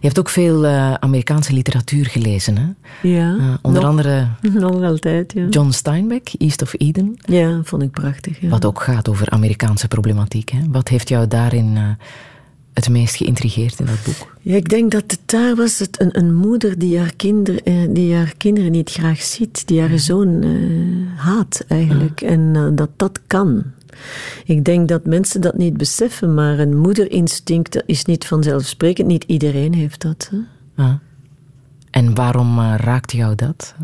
Je hebt ook veel eh, Amerikaanse literatuur gelezen, hè? Ja, Eh, onder nog- andere Nog altijd, ja. John Steinbeck, East of Eden. Ja, vond ik prachtig. Ja. Wat ook gaat over Amerikaanse problematiek. Hè? Wat heeft jou daarin eh, het meest geïntrigeerd in dat boek? Ja, ik denk dat het daar was het een, een moeder die haar, kinder, die haar kinderen niet graag ziet, die haar zoon haat eigenlijk. En dat dat kan. Ik denk dat mensen dat niet beseffen, maar een moederinstinct is niet vanzelfsprekend. Niet iedereen heeft dat. Hè. Ah. En waarom eh, raakte jou dat?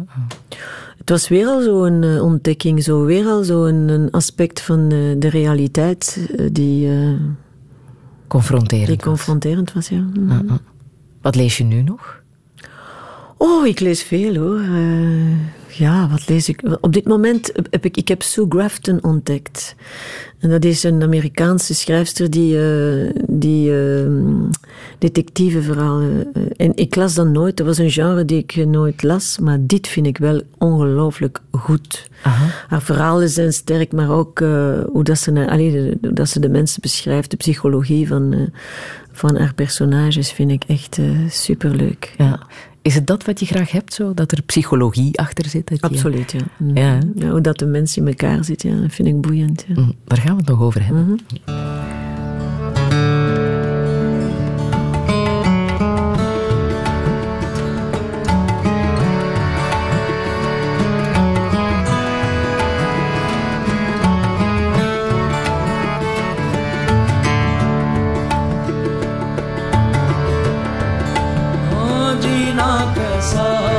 Het was weer al zo'n eh, ontdekking, zo weer al zo'n een aspect van eh, de realiteit die, Confronterend. die confronterend was. Ja. Ah, ah. Wat lees je nu nog? Oh, ik lees veel hoor. Eh, ja, wat lees ik? Op dit moment heb ik, ik heb Sue Grafton ontdekt. En dat is een Amerikaanse schrijfster die, eh die eh, detectiveverhalen... eh, en ik las dat nooit. Dat was een genre die ik nooit las. Maar dit vind ik wel ongelooflijk goed. Haar verhalen zijn sterk, maar ook hoe, dat ze, allee, hoe dat ze de mensen beschrijft. De psychologie van, van haar personages vind ik echt superleuk. Ja. Is het dat wat je graag hebt, zo? Dat er psychologie achter zit? dat je- Absoluut, ja. Mm. Ja? Ja, hoe dat de mens in elkaar zit, ja, dat vind ik boeiend. Ja. Mm, Daar gaan we het nog over hebben. Mhm. sun.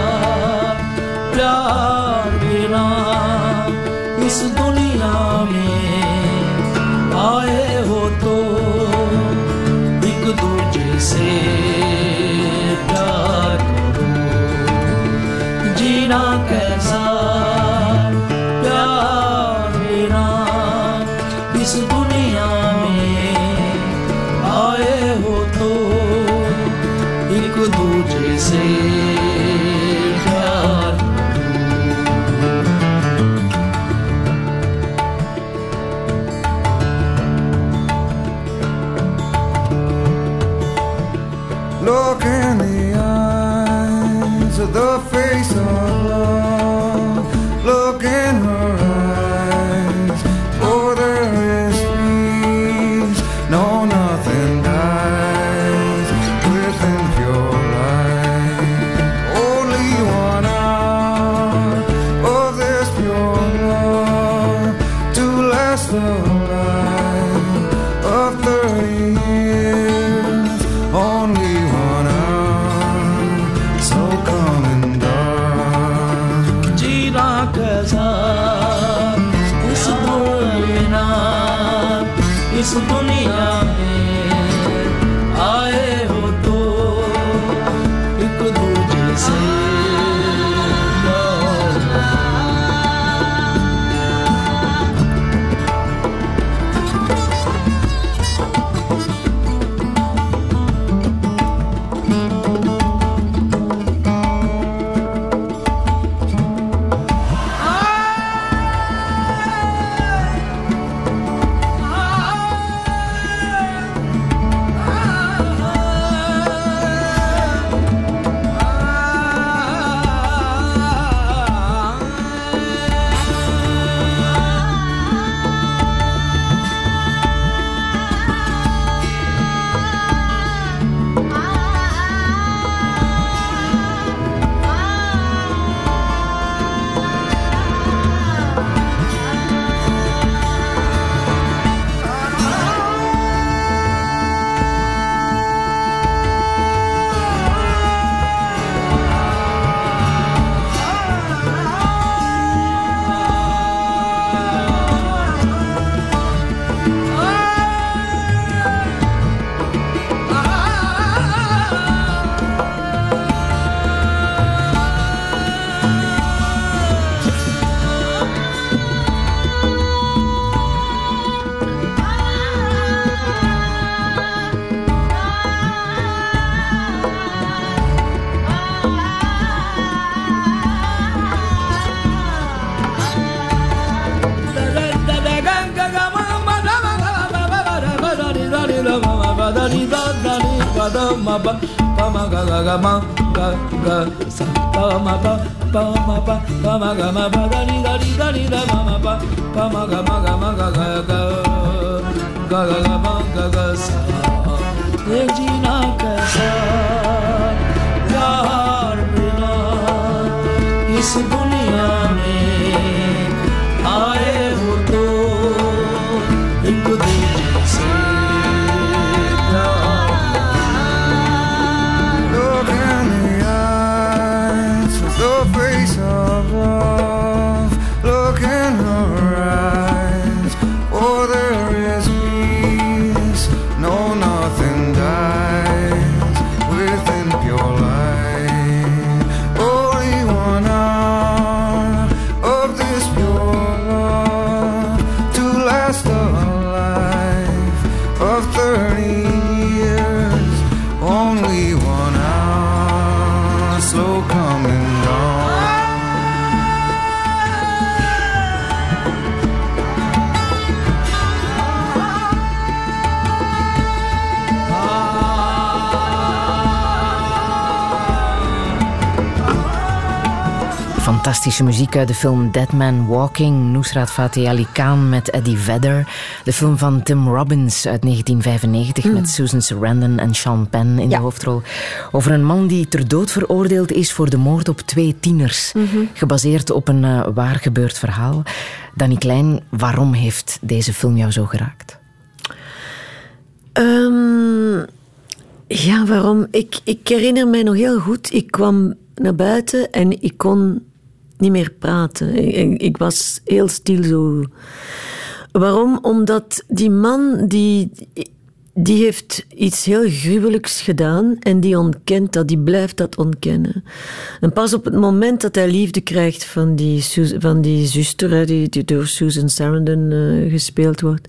pa ma ga ga ga ga ga. Ga ga ga sa. Regina Casa Yar Bina Is Buna Fantastische muziek uit de film Dead Man Walking, Nusrat Fateh Ali Khan met Eddie Vedder. De film van Tim Robbins uit 1995 met Susan Sarandon en Sean Penn in de hoofdrol. Over een man die ter dood veroordeeld is voor de moord op twee tieners. Gebaseerd op een eh, waar gebeurd verhaal. Danny Klein, waarom heeft deze film jou zo geraakt? Ehm, ja, waarom? Ik, ik herinner mij nog heel goed. Ik kwam naar buiten en ik kon niet meer praten. Ik, ik- was heel stil zo. Waarom? Omdat die man die, die heeft iets heel gruwelijks gedaan en die ontkent dat, die blijft dat ontkennen. En pas op het moment dat hij liefde krijgt van die, van die zuster, die, die door Susan Sarandon eh, gespeeld wordt,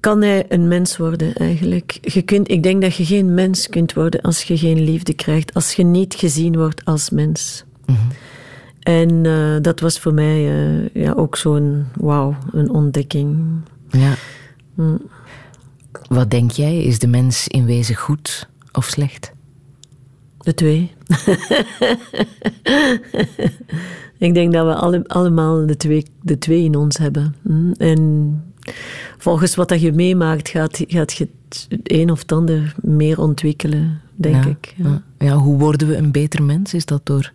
kan hij een mens worden eigenlijk. Je kunt, ik denk dat je geen mens kunt worden als je geen liefde krijgt, als je niet gezien wordt als mens. En eh, dat was voor mij eh, ja, ook zo'n wauw, een ontdekking. Ja. Mm. Wat denk jij? Is de mens in wezen goed of slecht? De twee. ik denk dat we alle, allemaal de twee, de twee in ons hebben. Mm. En volgens wat dat je meemaakt, gaat, gaat je het een of het ander meer ontwikkelen, denk Ja, ik. ja. Ja, hoe worden we een beter mens? Is dat door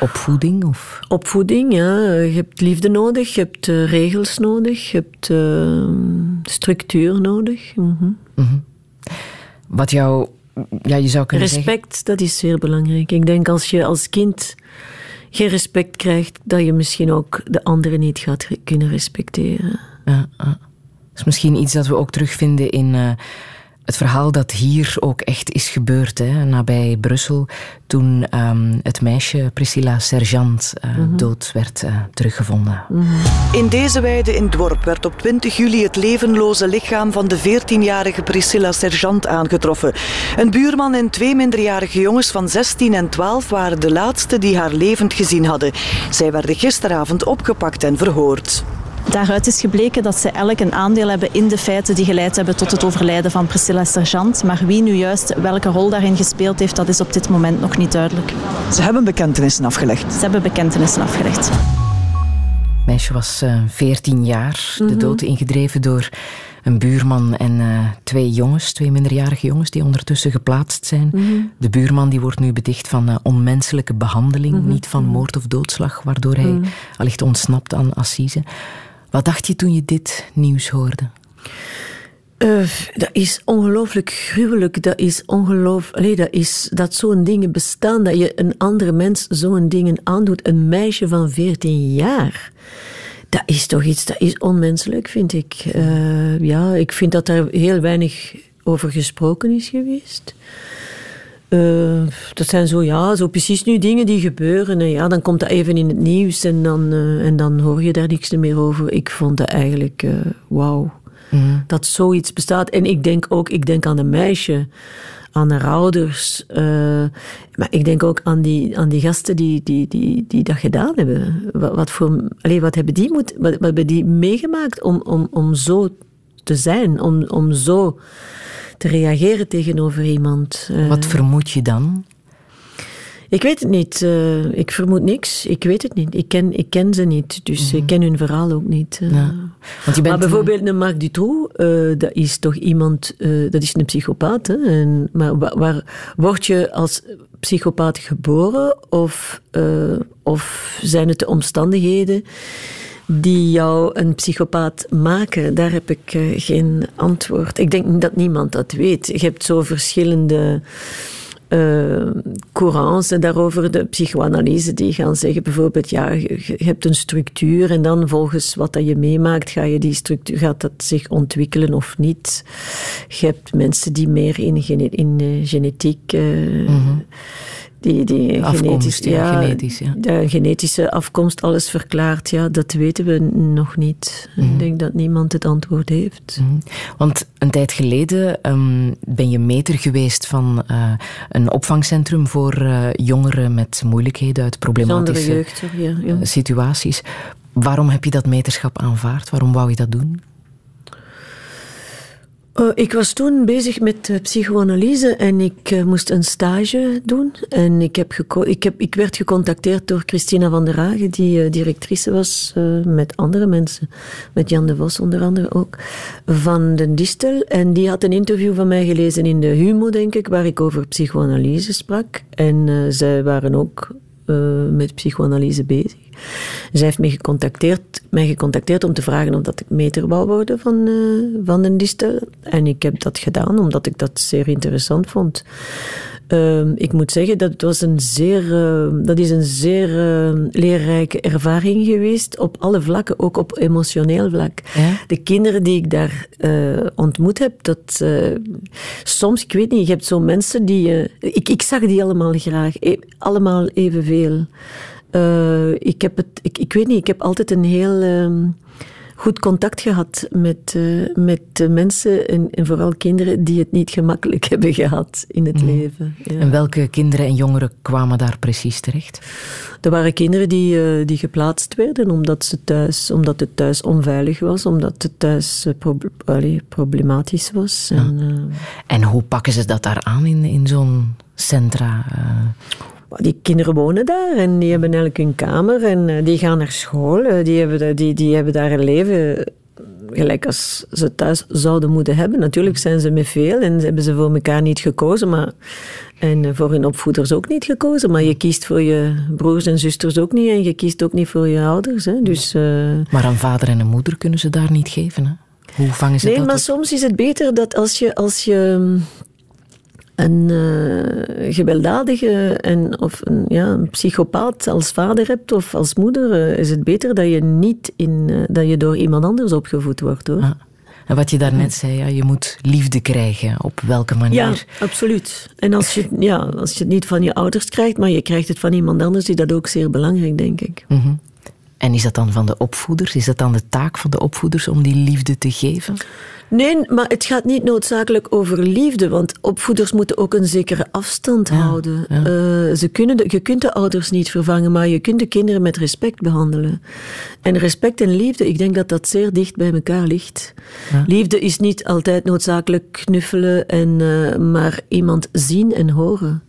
opvoeding? Of? Opvoeding, ja. Je hebt liefde nodig, je hebt eh, regels nodig, je hebt eh, structuur nodig. Mhm. Mhm. Wat jou, ja, je zou kunnen Respect, dat is zeer belangrijk. Ik denk als je als kind geen respect krijgt, dat je misschien ook de anderen niet gaat kunnen respecteren. Ja, ja. Dat is misschien iets dat we ook terugvinden in eh, het verhaal dat hier ook echt is gebeurd, hè, nabij Brussel, toen ehm, het meisje Priscilla Sergeant eh, Mhm. dood werd eh, teruggevonden. In deze weide in Dworp werd op 20 juli het levenloze lichaam van de 14-jarige Priscilla Sergeant aangetroffen. Een buurman en twee minderjarige jongens van 16 en 12 waren de laatste die haar levend gezien hadden. Zij werden gisteravond opgepakt en verhoord. Daaruit is gebleken dat zij elk een aandeel hebben in de feiten die geleid hebben tot het overlijden van Priscilla Sergeant. Maar wie nu juist welke rol daarin gespeeld heeft, dat is op dit moment nog niet duidelijk. Ze hebben bekentenissen afgelegd. Ze hebben bekentenissen afgelegd. Het meisje was eh 14 jaar, de Mhm. dood ingedreven door een buurman en eh, twee jongens, twee minderjarige jongens die ondertussen geplaatst zijn. Mhm. De buurman die wordt nu beticht van eh, onmenselijke behandeling, Mhm. niet van moord of doodslag, waardoor hij allicht ontsnapt aan assise. Wat dacht je toen je dit nieuws hoorde? Eh, dat is ongelooflijk gruwelijk. Dat is ongeloof... Allee, dat is dat zo'n dingen bestaan, dat je een andere mens zo'n dingen aandoet. Een meisje van 14 jaar. Dat is toch iets, dat is onmenselijk, vind ik. Eh, ja, ik vind dat er heel weinig over gesproken is geweest. Eh, dat zijn zo, ja, zo precies nu dingen die gebeuren. En ja, dan komt dat even in het nieuws en dan, eh, en dan hoor je daar niks meer over. Ik vond dat eigenlijk, eh, wauw, dat zoiets bestaat. En ik denk ook, ik denk aan een meisje, aan haar ouders. maar ik denk ook aan die, aan die gasten die, die, die, die dat gedaan hebben. Wat, wat, voor, allee, wat hebben die, moet, wat, wat hebben die meegemaakt om, om, om zo te zijn? Om, om zo te reageren tegenover iemand. Eh, Wat vermoed je dan? Ik weet het niet. Eh, ik vermoed niks. Ik weet het niet. Ik ken, ik ken ze niet. Dus ik ken hun verhaal ook niet. eh. Ja. Want je bent maar bijvoorbeeld een Marc Dutroux, dat is toch iemand... dat is een psychopaat. Hè? En, maar wa- waar, word je als psychopaat geboren? Of, of zijn het de omstandigheden die jou een psychopaat maken? Daar heb ik eh, geen antwoord. Ik denk dat niemand dat weet. Je hebt zo verschillende eh courants daarover, de psychoanalyse, die gaan zeggen bijvoorbeeld, ja, je, hebt een structuur en dan volgens wat dat je meemaakt, ga je die structuur, gaat dat zich ontwikkelen of niet. Je hebt mensen die meer in, in eh, genetiek... eh, die, die Afkomst, ja, genetisch, ja. De genetische afkomst, alles verklaart, ja, dat weten we nog niet. Ik denk dat niemand het antwoord heeft. Want een tijd geleden ehm, ben je meter geweest van eh, een opvangcentrum voor eh, jongeren met moeilijkheden uit problematische ja, eh, situaties. Waarom heb je dat meterschap aanvaard? Waarom wou je dat doen? Eh, ik was toen bezig met eh, psychoanalyse en ik eh, moest een stage doen. En ik, heb ik, heb, ik werd gecontacteerd door Christina van der Hagen, die directrice was met andere mensen. Met Jan de Vos onder andere ook, van de Distel. En die had een interview van mij gelezen in de Humo, denk ik, waar ik over psychoanalyse sprak. En zij waren ook met psychoanalyse bezig. Zij heeft mij gecontacteerd, mij gecontacteerd om te vragen of dat ik meter wou worden van, eh, van een distel. En ik heb dat gedaan, omdat ik dat zeer interessant vond. Ehm, ik moet zeggen dat het was een zeer, eh, dat is een zeer eh, leerrijke ervaring geweest op alle vlakken, ook op emotioneel vlak. De kinderen die ik daar eh, ontmoet heb, dat eh, soms, ik weet niet, je hebt zo mensen die, ik, ik zag die allemaal graag, e- allemaal evenveel. Eh, ik, heb het, ik, ik weet niet, ik heb altijd een heel ehm, goed contact gehad met, eh, met mensen en, en vooral kinderen die het niet gemakkelijk hebben gehad in het leven. Ja. En welke kinderen en jongeren kwamen daar precies terecht? Er waren kinderen die, eh, die geplaatst werden omdat, ze thuis, omdat het thuis onveilig was, omdat het thuis proble- allee, problematisch was. En, En hoe pakken ze dat daar aan in, in zo'n centra? Die kinderen wonen daar en die hebben eigenlijk hun kamer en eh, die gaan naar school. eh, Die hebben, die, die hebben daar een leven eh, gelijk als ze thuis zouden moeten hebben. Natuurlijk zijn ze met veel en hebben ze voor elkaar niet gekozen, maar, en voor hun opvoeders ook niet gekozen. Maar je kiest voor je broers en zusters ook niet en je kiest ook niet voor je ouders. Hè. Dus, Maar een vader en een moeder kunnen ze daar niet geven. Hè? Hoe vangen ze Nee, dat maar op? soms is het beter dat als je, als je mm, een eh, gewelddadige en, of een, ja, een psychopaat als vader hebt of als moeder, eh, is het beter dat je niet in, eh, dat je door iemand anders opgevoed wordt. Hoor. En wat je daarnet zei, ja, je moet liefde krijgen. Op welke manier? Ja, absoluut. En als je, ja, als je het niet van je ouders krijgt, maar je krijgt het van iemand anders, is dat ook zeer belangrijk, denk ik. Mhm. En is dat dan van de opvoeders? Is dat dan de taak van de opvoeders om die liefde te geven? Nee, maar het gaat niet noodzakelijk over liefde, want opvoeders moeten ook een zekere afstand houden. Eh, ze kunnen de, je kunt de ouders niet vervangen, maar je kunt de kinderen met respect behandelen. En respect en liefde, ik denk dat dat zeer dicht bij elkaar ligt. Liefde is niet altijd noodzakelijk knuffelen, en, eh, maar iemand zien en horen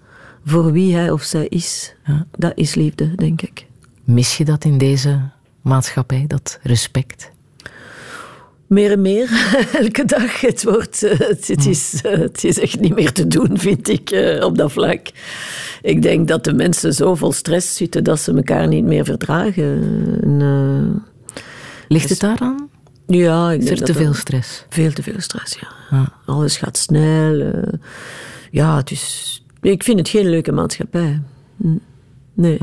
voor wie hij of zij is. Dat is liefde, denk ik. Mis je dat in deze maatschappij, dat respect? Meer en meer, elke dag. Het, wordt, eh, het, het is, eh, het is echt niet meer te doen, vind ik, eh, op dat vlak. Ik denk dat de mensen zo vol stress zitten dat ze elkaar niet meer verdragen. En, Ligt het daaraan? Ja, ik Is denk er te veel stress? Veel te veel stress, ja. Alles gaat snel. ja, het is... Ik vind het geen leuke maatschappij. Hm. Nee.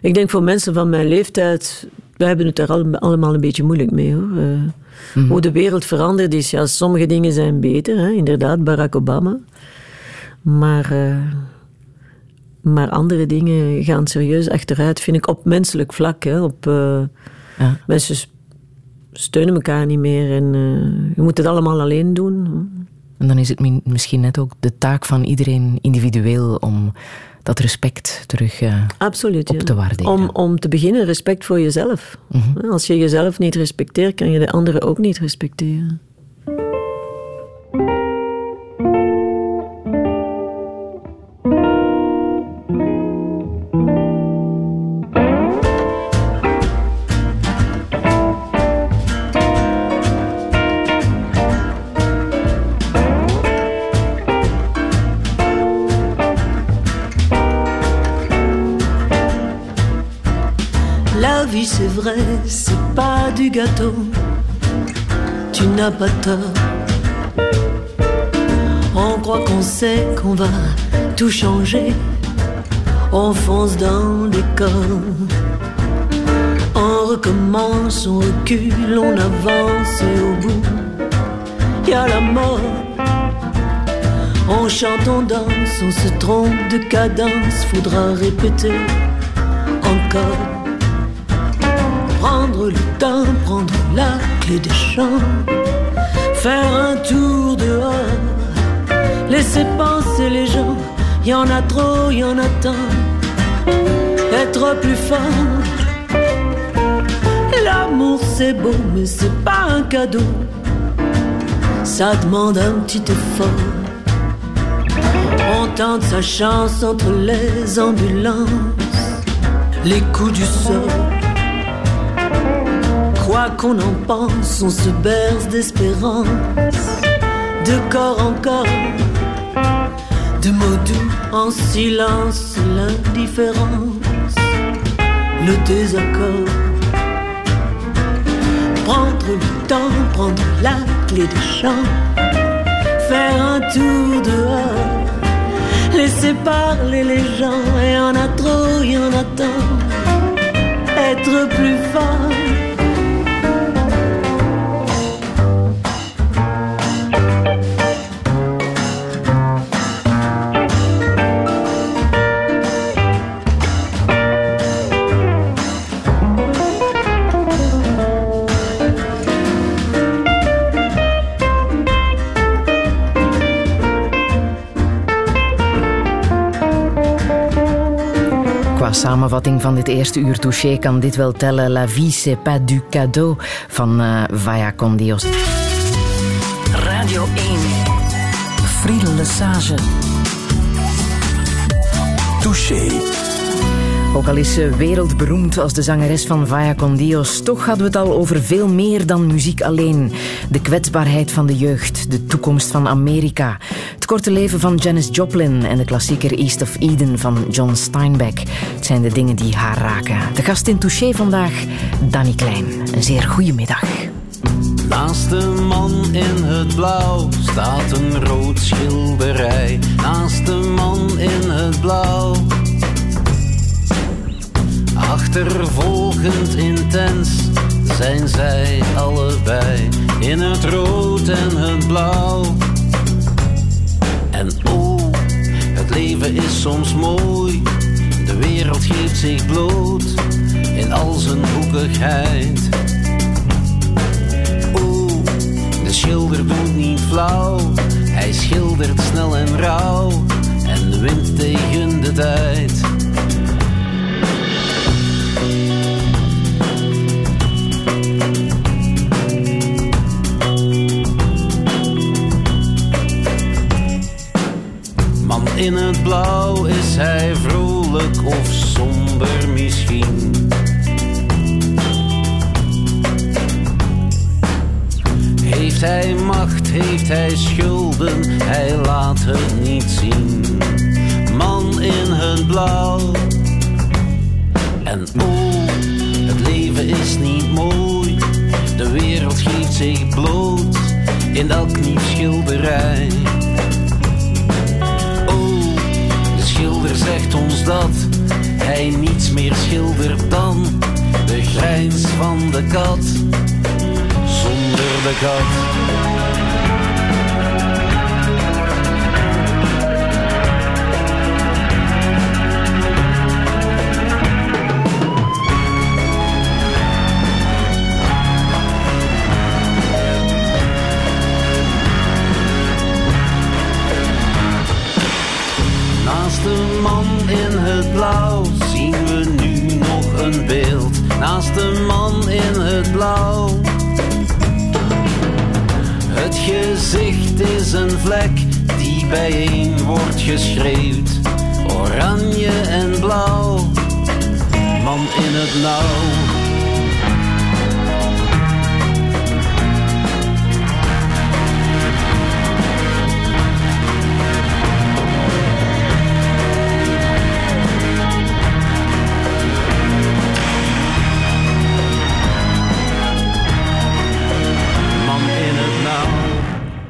Ik denk voor mensen van mijn leeftijd... Wij hebben het er al- allemaal een beetje moeilijk mee, hoor. Eh, Hoe de wereld veranderd is. Ja, sommige dingen zijn beter, hè? inderdaad, Barack Obama. Maar... eh, maar andere dingen gaan serieus achteruit, vind ik, op menselijk vlak. Hè, op, eh, Mensen s- steunen elkaar niet meer en je moet het allemaal alleen doen. En dan is het mi- misschien net ook de taak van iedereen individueel om dat respect terug eh, Absoluut, op ja. te waarderen. Om, om te beginnen, respect voor jezelf. Mhm. Als je jezelf niet respecteert, kan je de anderen ook niet respecteren. Vrai, c'est pas du gâteau. Tu n'as pas tort. On croit qu'on sait qu'on va tout changer. On fonce dans les corps. On recommence, on recule, on avance et au bout, y a la mort. On chante, on danse, on se trompe de cadence, faudra répéter encore. Prendre le temps, prendre la clé des champs, faire un tour dehors, laisser penser les gens, y en a trop, y en a tant, être plus fort. L'amour c'est beau, mais c'est pas un cadeau, ça demande un petit effort. On tente sa chance entre les ambulances, les coups du sort. Qu'on en pense, on se berce d'espérance, de corps en corps, de mots doux en silence, l'indifférence, le désaccord. Prendre le temps, prendre la clé des champs, faire un tour dehors. Laissez parler les gens, et en a trop, y en a tant. Être plus fort. Qua samenvatting van dit eerste uur touché kan dit wel tellen. La vie c'est pas du cadeau van eh, Vaya con Dios. Radio 1. Friedel Lesage. Touché. Ook al is ze wereldberoemd als de zangeres van Vaya con Dios, toch hadden we het al over veel meer dan muziek alleen. De kwetsbaarheid van de jeugd, de toekomst van Amerika, het korte leven van Janis Joplin en de klassieker East of Eden van John Steinbeck. Zijn de dingen die haar raken. De gast in Touché vandaag, Danny Klein. Een zeer goede middag. Naast de man in het blauw staat een rood schilderij. Naast de man in het blauw. Achtervolgend intens zijn zij allebei in het rood en het blauw. En oh, het leven is soms mooi. De wereld geeft zich bloot in al zijn hoekigheid. Oeh, de schilder doet niet flauw. Hij schildert snel en rauw en wint tegen de tijd. Man in het blauw is hij of somber misschien. Heeft hij macht, heeft hij schulden, hij laat het niet zien. Man in het blauw. En oh, het leven is niet mooi. De wereld geeft zich bloot in elk nieuw schilderij. Zegt ons dat hij niets meer schildert dan de grijns van de kat. Zonder de kat. Naast de man in het blauw. Het gezicht is een vlek die bijeen wordt geschreeuwd. Oranje en blauw, man in het nauw.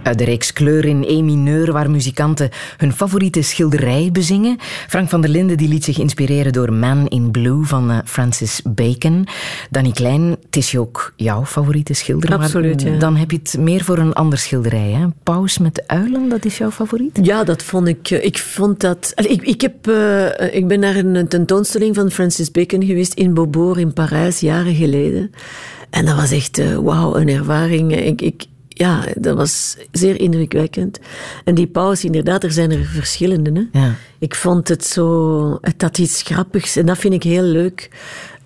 Uit de reeks Kleur in E mineur, waar muzikanten hun favoriete schilderij bezingen. Frank van der Linden die liet zich inspireren door Man in Blue van eh, Francis Bacon. Danny Klein, het is ook jouw favoriete schilder. maar Absoluut, ja. Dan heb je het meer voor een ander schilderij. Hè? Paus met uilen, dat is jouw favoriet? Ja, dat vond ik. eh, Ik vond dat. Ik, ik, heb, eh, ik ben naar een tentoonstelling van Francis Bacon geweest in Beaubourg in Parijs, jaren geleden. En dat was echt, eh, wauw, een ervaring. Ik, ik, ja, dat was zeer indrukwekkend. En die paus, inderdaad, er zijn er verschillende. Hè? Ja. Ik vond het zo. Het had iets grappigs en dat vind ik heel leuk.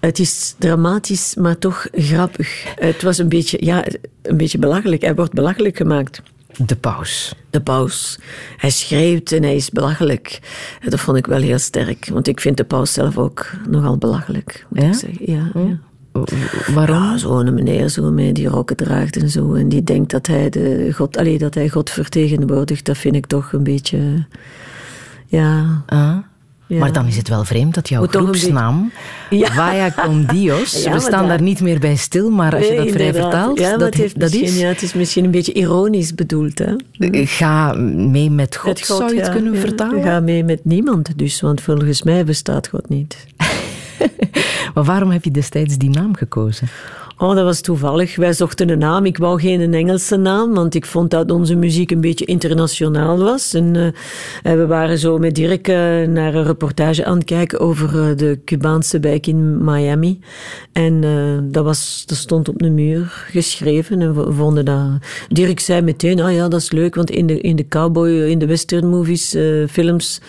Het is dramatisch, maar toch grappig. Het was een beetje, ja, een beetje belachelijk. Hij wordt belachelijk gemaakt. De paus. De paus. Hij schreeuwt en hij is belachelijk. Dat vond ik wel heel sterk. Want ik vind de paus zelf ook nogal belachelijk. Moet Ja? ik zeggen. Ja, ja. Waarom? Ja, zo'n meneer zo met die rokken draagt en zo. En die denkt dat hij, de God, allee, dat hij God vertegenwoordigt. Dat vind ik toch een beetje... Ja... Ah. Ja. Maar dan is het wel vreemd dat jouw Moet groepsnaam, beetje- Ja. Vaya con Dios, Ja, we staan dat- daar niet meer bij stil, maar als je dat vrij vertaalt, ja, dat, heeft dat is... ja, het is misschien een beetje ironisch bedoeld. Hè? Ga mee met God, Met God, zou je het kunnen vertalen? Ga mee met niemand dus, want volgens mij bestaat God niet. Maar waarom heb je destijds die naam gekozen? Oh, dat was toevallig. Wij zochten een naam. Ik wou geen een Engelse naam, want ik vond dat onze muziek een beetje internationaal was. En, eh, we waren zo met Dirk eh, naar een reportage aan het kijken over eh, de Cubaanse wijk in Miami. En dat, was, dat stond op de muur geschreven. En we vonden dat... Dirk zei meteen, ah ja, dat is leuk, want in de, in de cowboy, in de western movies, films,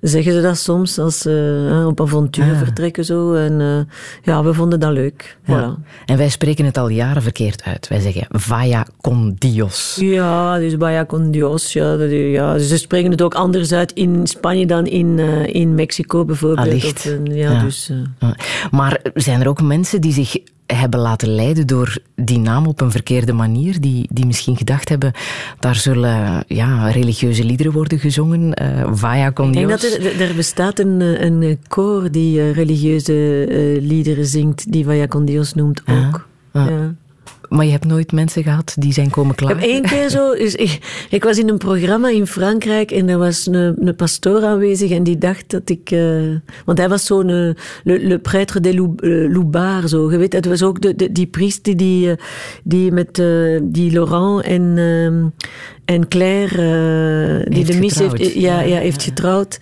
zeggen ze dat soms als ze op avontuur Ah. vertrekken. Zo. En ja, we vonden dat leuk. Ja. Voilà. En wij spreken het al jaren verkeerd uit. Wij zeggen Vaya con Dios. Ja, dus Vaya con Dios. Ja, dat, ja, ze spreken het ook anders uit in Spanje dan in, eh, in Mexico bijvoorbeeld. Allicht. Of, eh, ja, Ja. Dus, eh. Maar zijn er ook mensen die zich hebben laten leiden door die naam op een verkeerde manier, die, die misschien gedacht hebben, daar zullen ja, religieuze liederen worden gezongen, Vaya con ik denk Dios. dat er, er bestaat een, een koor die religieuze liederen zingt, die Vaya con Dios noemt ook. Ja. Maar je hebt nooit mensen gehad die zijn komen Ik klagen? heb één keer zo... Dus ik, ik was in een programma in Frankrijk en er was een, een pastoor aanwezig en die dacht dat ik... eh, want hij was zo'n... eh, le, le prêtre des eh, Loubards, zo. Je weet, het was ook de, de- die priester die, die met die Laurent en, ehm, en Claire... eh, die Heeft de mis getrouwd. heeft, ja, ja, heeft getrouwd.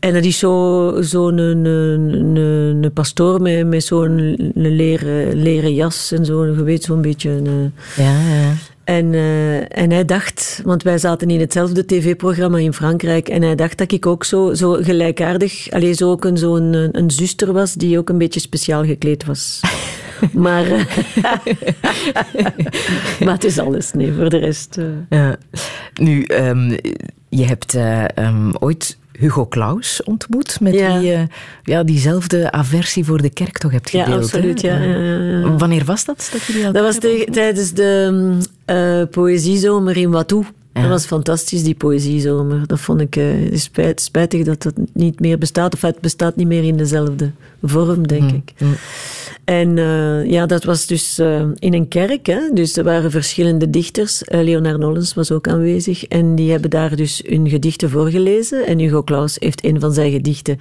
En dat is zo'n zo een, een, een, een pastoor met, met zo'n leren, leren jas en zo. Je weet, zo'n beetje... Een, eh, Ja, ja. en, eh, en hij dacht, want wij zaten in hetzelfde tv-programma in Frankrijk, en hij dacht dat ik ook zo, zo gelijkaardig, alleen zo ook een, zo'n een, een zuster was die ook een beetje speciaal gekleed was. maar, eh, maar het is alles, nee, voor de rest. eh. Ja. Nu, ehm, je hebt eh, ehm, ooit Hugo Claus ontmoet, met Ja. wie je ja, diezelfde aversie voor de kerk toch hebt Ja, gedeeld. absoluut, ja, ja, ja, ja. Wanneer was dat? Dat, was tijdens de mm, eh, poëziezomer in Watou. Dat was fantastisch, die poëziezomer. Dat vond ik eh, het is spijt, spijtig dat dat niet meer bestaat. Of het bestaat niet meer in dezelfde vorm, denk ik. En eh, ja, dat was dus eh, in een kerk. Hè? Dus er waren verschillende dichters. Eh, Leonard Nollens was ook aanwezig. En die hebben daar dus hun gedichten voorgelezen. En Hugo Claus heeft een van zijn gedichten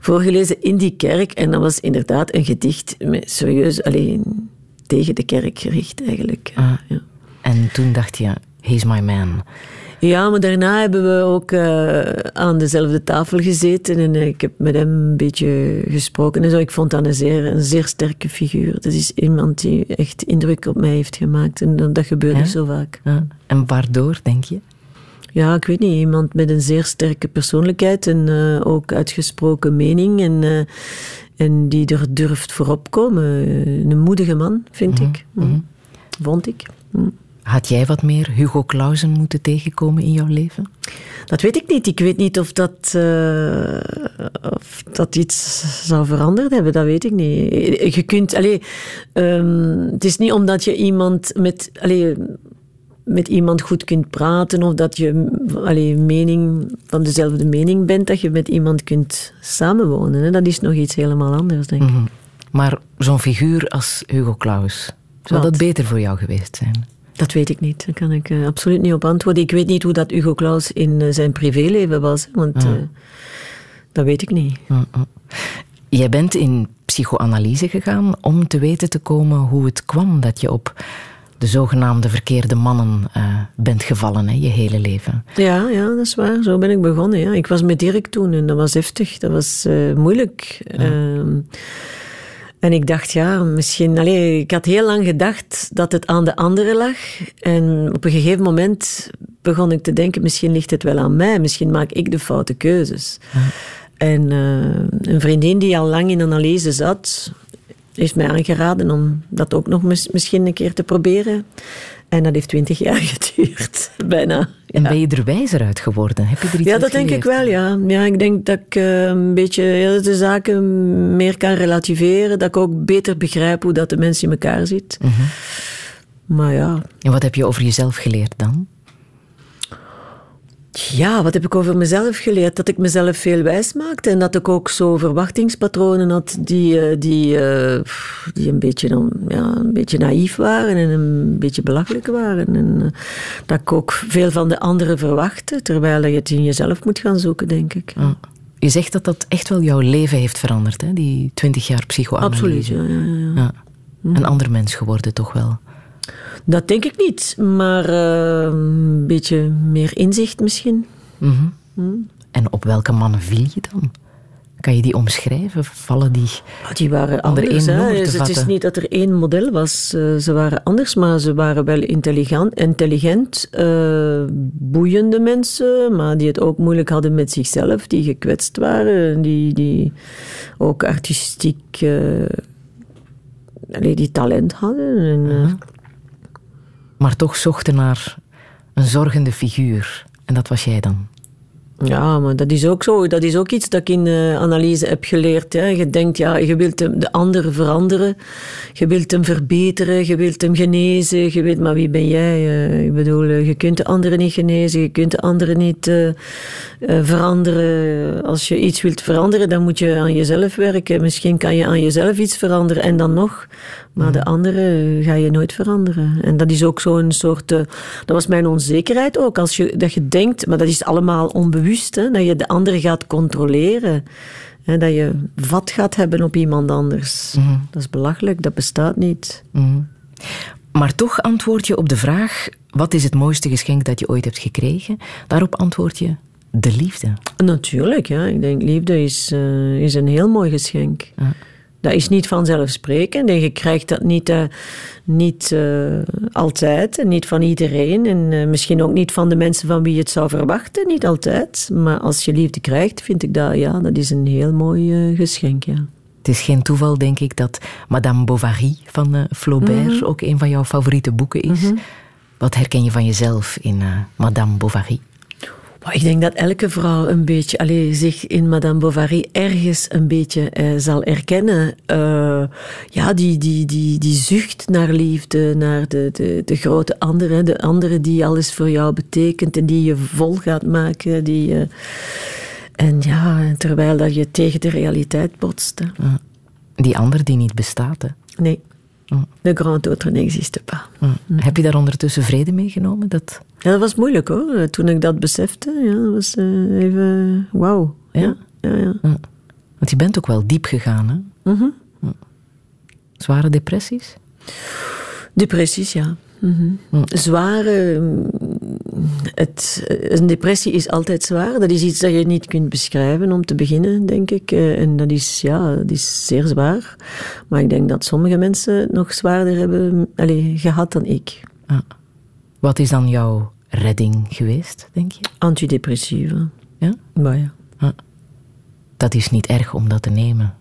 voorgelezen in die kerk. En dat was inderdaad een gedicht met serieus alleen tegen de kerk gericht eigenlijk. Ah. Ja. En toen dacht je, he's my man. Ja, maar daarna hebben we ook eh, aan dezelfde tafel gezeten en eh, ik heb met hem een beetje gesproken en zo. Ik vond dat een zeer, een zeer sterke figuur. Dat is iemand die echt indruk op mij heeft gemaakt en dat, dat gebeurt Ja? niet zo vaak. Ja. En waardoor, denk je? Ja, ik weet niet. Iemand met een zeer sterke persoonlijkheid en eh, ook uitgesproken mening en, en die er durft voorop komen. Een moedige man, vind ik. Mm. Vond ik. Mm. Had jij wat meer Hugo Clausen moeten tegenkomen in jouw leven? Dat weet ik niet. Ik weet niet of dat, eh, of dat iets zou veranderd hebben. Dat weet ik niet. Je kunt, allee, ehm, het is niet omdat je iemand met, allee, met iemand goed kunt praten of dat je allee, mening, van dezelfde mening bent, dat je met iemand kunt samenwonen. Hè. Dat is nog iets helemaal anders, denk ik. Mhm. Maar zo'n figuur als Hugo Claus, zou Wat? dat beter voor jou geweest zijn? Dat weet ik niet. Daar kan ik eh, absoluut niet op antwoorden. Ik weet niet hoe dat Hugo Claus in eh, zijn privéleven was. Want Ja. eh, dat weet ik niet. Jij bent in psychoanalyse gegaan om te weten te komen hoe het kwam dat je op de zogenaamde verkeerde mannen bent gevallen, hè, je hele leven. Ja, ja, dat is waar. Zo ben ik begonnen. Ja. Ik was met Dirk toen en dat was heftig. Dat was moeilijk. Ehm, en ik dacht, ja, misschien... Allee, ik had heel lang gedacht dat het aan de anderen lag. En op een gegeven moment begon ik te denken, misschien ligt het wel aan mij. Misschien maak ik de foute keuzes. En eh, een vriendin die al lang in analyse zat, heeft mij aangeraden om dat ook nog mis- misschien een keer te proberen. En dat heeft twintig jaar geduurd, bijna. En ben je er wijzer uit geworden? Heb je er iets Ja, dat denk ik wel, ja. Ja, ik denk dat ik eh, een beetje de zaken meer kan relativeren. Dat ik ook beter begrijp hoe dat de mens in elkaar zit. Mhm. Maar ja, En wat heb je over jezelf geleerd dan? Ja, wat heb ik over mezelf geleerd? Dat ik mezelf veel wijs maakte en dat ik ook zo verwachtingspatronen had die, eh, die, eh, die een, beetje, dan, ja, een beetje naïef waren en een beetje belachelijk waren. En eh, dat ik ook veel van de anderen verwachtte, terwijl je het in jezelf moet gaan zoeken, denk ik. Ja. Je zegt dat dat echt wel jouw leven heeft veranderd, hè? die twintig jaar psychoanalyse. Absoluut, ja, ja, ja. Ja. Een ander mens geworden, toch wel? Dat denk ik niet, maar eh, een beetje meer inzicht misschien. Mhm. Hm. En op welke mannen viel je dan? Kan je die omschrijven? Vallen die, Ah, Die waren onder anders. één noemer Dus het is niet dat er één model was. Eh, ze waren anders, maar ze waren wel intelligent, intelligent eh, boeiende mensen, maar die het ook moeilijk hadden met zichzelf, die gekwetst waren, die, die ook artistiek allee, die talent hadden. En, eh, maar toch zochten naar een zorgende figuur. En dat was jij dan? Ja, maar dat is ook zo. Dat is ook iets dat ik in eh, analyse heb geleerd. Hè. Je denkt, ja, je wilt de ander veranderen. Je wilt hem verbeteren. Je wilt hem genezen. Je weet, maar wie ben jij? Eh, ik bedoel, eh, je kunt de anderen niet genezen. Je kunt de anderen niet veranderen. Als je iets wilt veranderen, dan moet je aan jezelf werken. Misschien kan je aan jezelf iets veranderen en dan nog. Maar de anderen ga je nooit veranderen. En dat is ook zo'n soort... dat was mijn onzekerheid ook. Als je, dat je denkt, maar dat is allemaal onbewust, hè, dat je de andere gaat controleren. Hè, dat je vat gaat hebben op iemand anders. Dat is belachelijk, dat bestaat niet. Mhm. Maar toch antwoord je op de vraag: wat is het mooiste geschenk dat je ooit hebt gekregen? Daarop antwoord je: de liefde. Natuurlijk, ja. Ik denk, liefde is, eh, is een heel mooi geschenk. Dat is niet vanzelfsprekend en je krijgt dat niet, eh, niet eh, altijd en niet van iedereen. En eh, misschien ook niet van de mensen van wie je het zou verwachten, niet altijd. Maar als je liefde krijgt, vind ik dat, ja, dat is een heel mooi geschenk, ja. Het is geen toeval, denk ik, dat Madame Bovary van Flaubert Mhm. ook een van jouw favoriete boeken is. Wat herken je van jezelf in Madame Bovary? Maar ik denk dat elke vrouw een beetje, allez, zich in Madame Bovary ergens een beetje eh, zal erkennen. Eh, ja, die, die, die, die zucht naar liefde, naar de, de, de grote andere, de andere die alles voor jou betekent en die je vol gaat maken. Die, eh, en ja, terwijl dat je tegen de realiteit botst. hè. Die ander die niet bestaat, hè? Nee, de grand autre n'existe pas. Heb je daar ondertussen vrede mee genomen? Dat... Ja, dat was moeilijk hoor. Toen ik dat besefte, ja, dat was eh, even wauw. Ja? Ja, ja. Want je bent ook wel diep gegaan, hè? Mhm. Zware depressies? Depressies, ja. Mhm. Zware. Het, een depressie is altijd zwaar. Dat is iets dat je niet kunt beschrijven om te beginnen, denk ik. Eh, En dat is, ja, dat is zeer zwaar. Maar ik denk dat sommige mensen het nog zwaarder hebben allee, gehad dan ik. Wat is dan jouw redding geweest, denk je? Antidepressiva. Ja? Maar ja. Dat is niet erg om dat te nemen.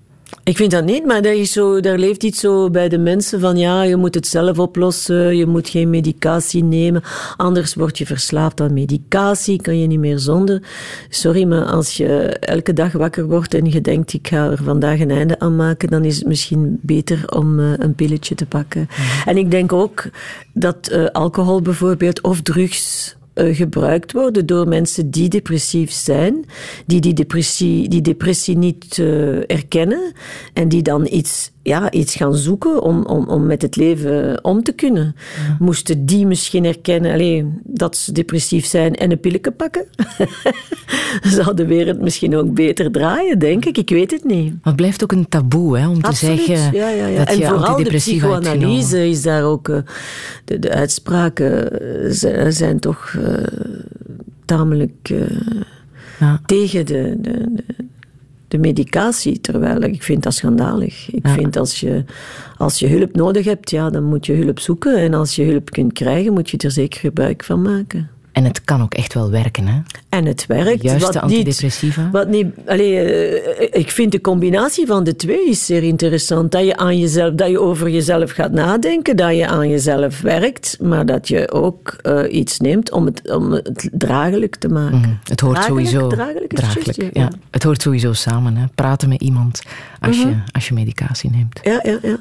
Ik vind dat niet, maar dat is zo, daar leeft iets zo bij de mensen van ja, je moet het zelf oplossen, je moet geen medicatie nemen, anders word je verslaafd aan medicatie, kan je niet meer zonder. Sorry, maar als je elke dag wakker wordt en je denkt ik ga er vandaag een einde aan maken, dan is het misschien beter om eh, een pilletje te pakken. En ik denk ook dat eh, alcohol bijvoorbeeld of drugs gebruikt worden door mensen die depressief zijn, die die depressie, die depressie niet eh, erkennen en die dan iets ja, iets gaan zoeken om, om, om met het leven om te kunnen. Moesten die misschien herkennen allee, dat ze depressief zijn en een pilletje pakken? Zou de wereld misschien ook beter draaien, denk ik. Ik weet het niet. Maar het blijft ook een taboe hè, om Absoluut, te zeggen ja, ja, ja. dat en je vooral de psychoanalyse is daar ook... eh, de, de uitspraken eh, zijn, zijn toch eh, tamelijk eh, tegen de, de, de, de medicatie. Terwijl ik vind dat schandalig. Ik vind als je, als je hulp nodig hebt, ja, dan moet je hulp zoeken. En als je hulp kunt krijgen, moet je er zeker gebruik van maken. En het kan ook echt wel werken, hè? En het werkt. Juiste wat antidepressiva. Wat niet, allee, eh, ik vind de combinatie van de twee is zeer interessant. Dat je, aan jezelf, dat je over jezelf gaat nadenken, dat je aan jezelf werkt, maar dat je ook eh, iets neemt om het, om het draaglijk te maken. Mhm. Het hoort Draaglijk? sowieso. Draaglijk juist, ja. Het hoort sowieso samen. Hè? Praten met iemand als, Mhm. je, als je medicatie neemt. Ja, ja, ja.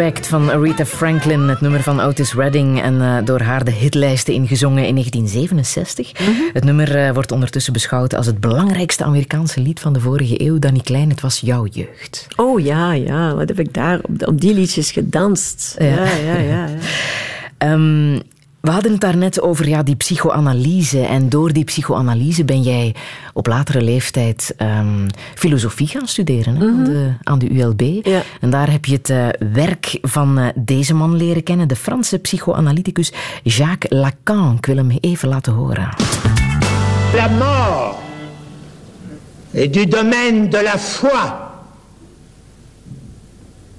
Respect van Aretha Franklin, het nummer van Otis Redding en eh, door haar de hitlijsten ingezongen in 1967. Mhm. Het nummer eh, wordt ondertussen beschouwd als het belangrijkste Amerikaanse lied van de vorige eeuw. Danny Klein, het was jouw jeugd. Oh ja, ja. Wat heb ik daar op, op die liedjes gedanst? Ja, ja, ja. ja, Ehm, we hadden het daarnet over ja, die psychoanalyse. En door die psychoanalyse ben jij op latere leeftijd ehm, filosofie gaan studeren hè, aan, de, aan de ULB. En daar heb je het eh, werk van eh, deze man leren kennen, de Franse psychoanalyticus Jacques Lacan. Ik wil hem even laten horen. La mort est du domaine de la foi.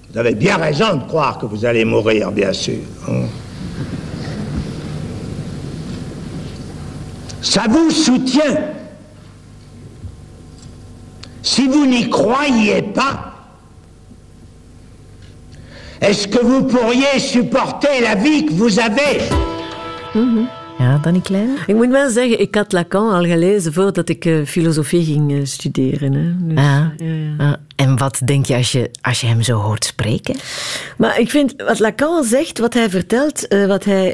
Vous avez bien raison de croire que vous allez mourir, bien sûr. hein. Ça vous soutient. Si vous n'y croyez pas, est-ce que vous pourriez supporter la vie que vous avez? Ja, Danny Klein? Ik moet wel zeggen, ik had Lacan al gelezen voordat ik eh, filosofie ging eh, studeren. Hè. Dus, Ja. ja, ja. Ah, en wat denk je als, je als je hem zo hoort spreken? Maar ik vind wat Lacan zegt, wat hij vertelt, eh, wat hij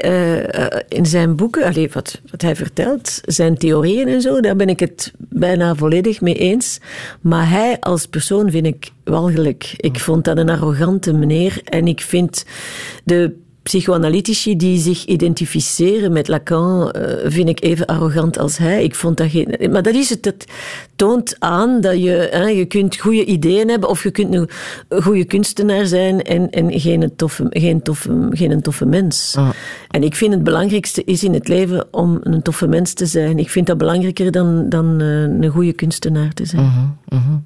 in zijn boeken, allee, wat, wat hij vertelt, zijn theorieën en zo, daar ben ik het bijna volledig mee eens. Maar hij als persoon vind ik walgelijk. Ik vond dat een arrogante meneer en ik vind de psychoanalytici die zich identificeren met Lacan, eh, vind ik even arrogant als hij. Ik vond dat geen... Maar dat is het. Het toont aan dat je, hè, je kunt goede ideeën hebben of je kunt een goede kunstenaar zijn en, en geen, toffe, geen, toffe, geen toffe mens. Ah. En ik vind het belangrijkste is in het leven om een toffe mens te zijn. Ik vind dat belangrijker dan, dan eh, een goede kunstenaar te zijn. Mhm, mhm.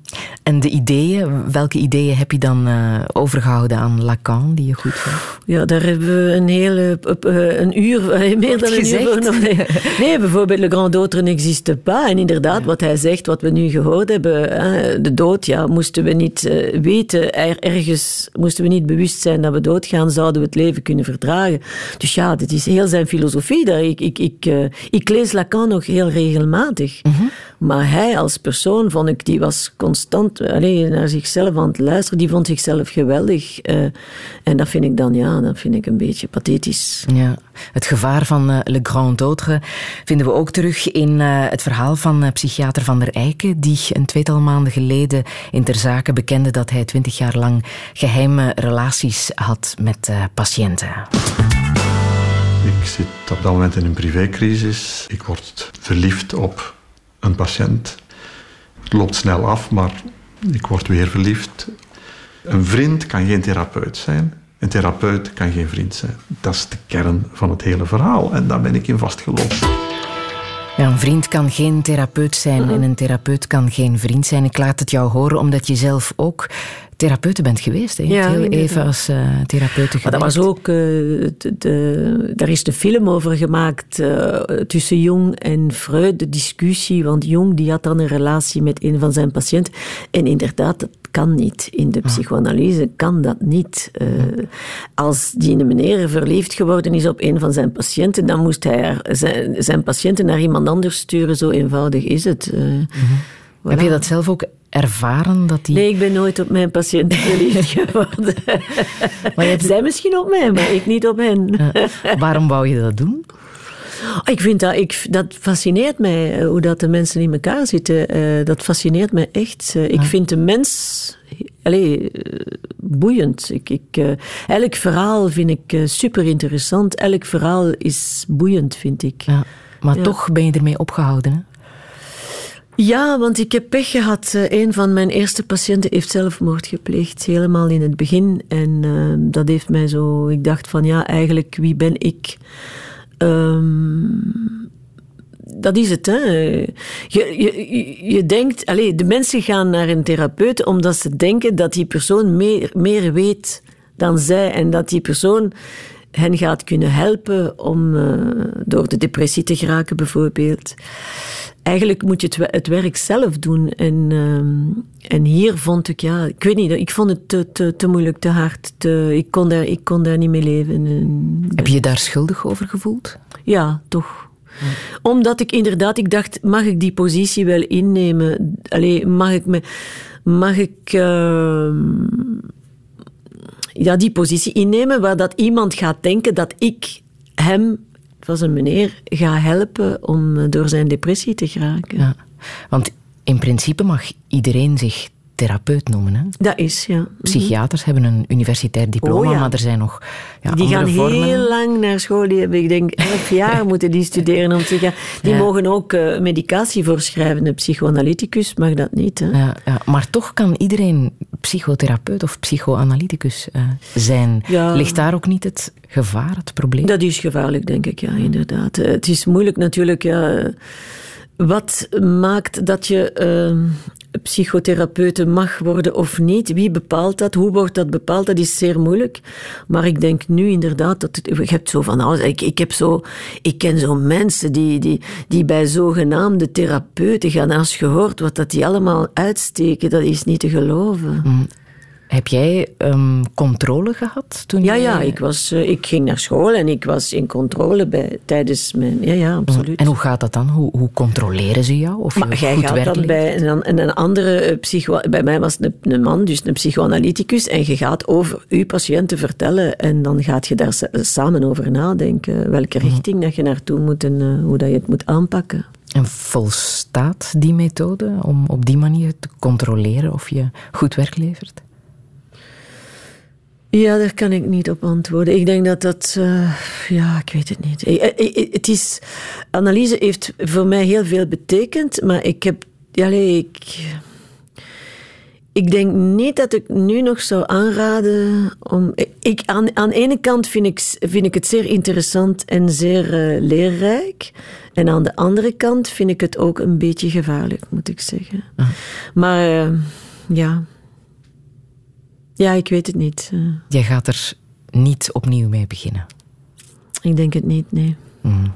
En de ideeën, welke ideeën heb je dan eh, overgehouden aan Lacan die je goed vond? Ja, daar hebben we een hele eh, een uur, eh, meer dan een uur nodig. Nee, bijvoorbeeld Le Grand Autre n'existe pas. En inderdaad, wat hij zegt, wat we nu gehoord hebben, hè, de dood, ja, moesten we niet eh, weten, er, ergens moesten we niet bewust zijn dat we doodgaan, zouden we het leven kunnen verdragen. Dus ja, dit is heel zijn filosofie. Daar. Ik, ik, ik, ik lees Lacan nog heel regelmatig. Maar hij als persoon, vond ik, die was constant allee, naar zichzelf aan het luisteren. Die vond zichzelf geweldig. en dat vind ik dan, ja, dat vind ik een beetje pathetisch. Ja. Het gevaar van eh, Le Grand Autre vinden we ook terug in eh, het verhaal van eh, psychiater Van der Eycken, die een tweetal maanden geleden in ter zake bekende dat hij twintig jaar lang geheime relaties had met eh, patiënten. Ik zit op dat moment in een privécrisis. Ik word verliefd op een patiënt. Het loopt snel af, maar ik word weer verliefd. Een vriend kan geen therapeut zijn. Een therapeut kan geen vriend zijn. Dat is de kern van het hele verhaal. En daar ben ik in vastgelopen. Ja, een vriend kan geen therapeut zijn en een therapeut kan geen vriend zijn. Ik laat het jou horen omdat je zelf ook therapeute bent geweest. Ja, heel even als eh therapeute Maar dat was ook, eh, de, de- daar is de film over gemaakt eh, tussen Jung en Freud, de discussie. Want Jung die had dan een relatie met een van zijn patiënten. En inderdaad, dat kan niet. In de psychoanalyse kan dat niet. Eh, als die meneer verliefd geworden is op een van zijn patiënten, dan moest hij haar- zijn, zijn patiënten naar iemand anders sturen. Zo eenvoudig is het. Eh, Heb je dat zelf ook ervaren? Dat die... Nee, ik ben nooit op mijn patiënten verliefd geworden. Maar hebt- Zij misschien op mij, maar ik niet op hen. Waarom wou je dat doen? Ik vind dat, ik, dat fascineert mij, eh, hoe dat de mensen in elkaar zitten. Eh, dat fascineert mij echt. Eh, ik vind de mens allee, eh, boeiend. Ik, ik, elk verhaal vind ik super interessant. Elk verhaal is boeiend, vind ik. Ja, maar Ja. toch ben je ermee opgehouden. Hè? Ja, want ik heb pech gehad. Eh, Een van mijn eerste patiënten heeft zelfmoord gepleegd, helemaal in het begin. En dat heeft mij zo... Ik dacht van, ja, eigenlijk, wie ben ik? Ehm, dat is het, hè. Je, je, je denkt... Allez, de mensen gaan naar een therapeut omdat ze denken dat die persoon meer, meer weet dan zij. En dat die persoon hen gaat kunnen helpen om eh, door de depressie te geraken, bijvoorbeeld. Eigenlijk moet je het, het werk zelf doen. En, ehm, en hier vond ik, ja, ik weet niet, ik vond het te, te, te moeilijk, te hard. Te, ik, kon daar, ik kon daar niet mee leven. En- Heb je je daar schuldig over gevoeld? ja, toch. Omdat ik inderdaad, ik dacht, mag ik die positie wel innemen? Allee, mag ik me, mag ik ehm, ja, die positie innemen waar dat iemand gaat denken dat ik hem, het was een meneer, ga helpen om door zijn depressie te geraken. Ja. Want in principe mag iedereen zich therapeut noemen. Hè? Dat is, ja. Psychiaters hebben een universitair diploma, Oh ja. maar er zijn nog ja, die gaan vormen. heel lang naar school. Die hebben, ik denk, elf jaar moeten die studeren. Om te gaan. Die Ja. mogen ook eh, medicatie voorschrijven. Een psychoanalyticus mag dat niet. Hè? Ja, ja, maar toch kan iedereen psychotherapeut of psychoanalyticus eh, zijn. Ligt daar ook niet het gevaar, het probleem? Dat is gevaarlijk, denk ik, ja, inderdaad. Eh, Het is moeilijk natuurlijk. Ja, wat maakt dat je eh, psychotherapeute mag worden of niet? Wie bepaalt dat? Hoe wordt dat bepaald? Dat is zeer moeilijk. Maar ik denk nu inderdaad dat het, je hebt zo van alles. Ik, ik, heb zo, ik ken zo mensen die, die, die bij zogenaamde therapeuten gaan. Als je hoort wat dat die allemaal uitsteken, dat is niet te geloven. Mm. Heb jij ehm, controle gehad toen Ja, jij- ja, ik, was, eh, ik ging naar school en ik was in controle bij, tijdens mijn... Ja, ja, absoluut. En hoe gaat dat dan? Hoe, hoe controleren ze jou? Of je Maar jij goed gaat levert? bij een, een, een andere eh, psycho... Bij mij was het een, een man, dus een psychoanalyticus. En je gaat over uw patiënten vertellen. En dan gaat je daar sa- samen over nadenken. Welke Mhm. richting dat je naartoe moet en eh, hoe dat je het moet aanpakken. En volstaat die methode om op die manier te controleren of je goed werk levert? Ja, daar kan ik niet op antwoorden. Ik denk dat dat... eh, ja, ik weet het niet. Eh, eh, Het is... Analyse heeft voor mij heel veel betekend, maar ik heb... Ja, nee, ik... Ik denk niet dat ik nu nog zou aanraden om... Ik, aan, aan de ene kant vind ik, vind ik het zeer interessant en zeer leerrijk. En aan de andere kant vind ik het ook een beetje gevaarlijk, moet ik zeggen. Maar eh, ja... Ja, ik weet het niet. Eh, Jij gaat er niet opnieuw mee beginnen. ik denk het niet, nee. Mm.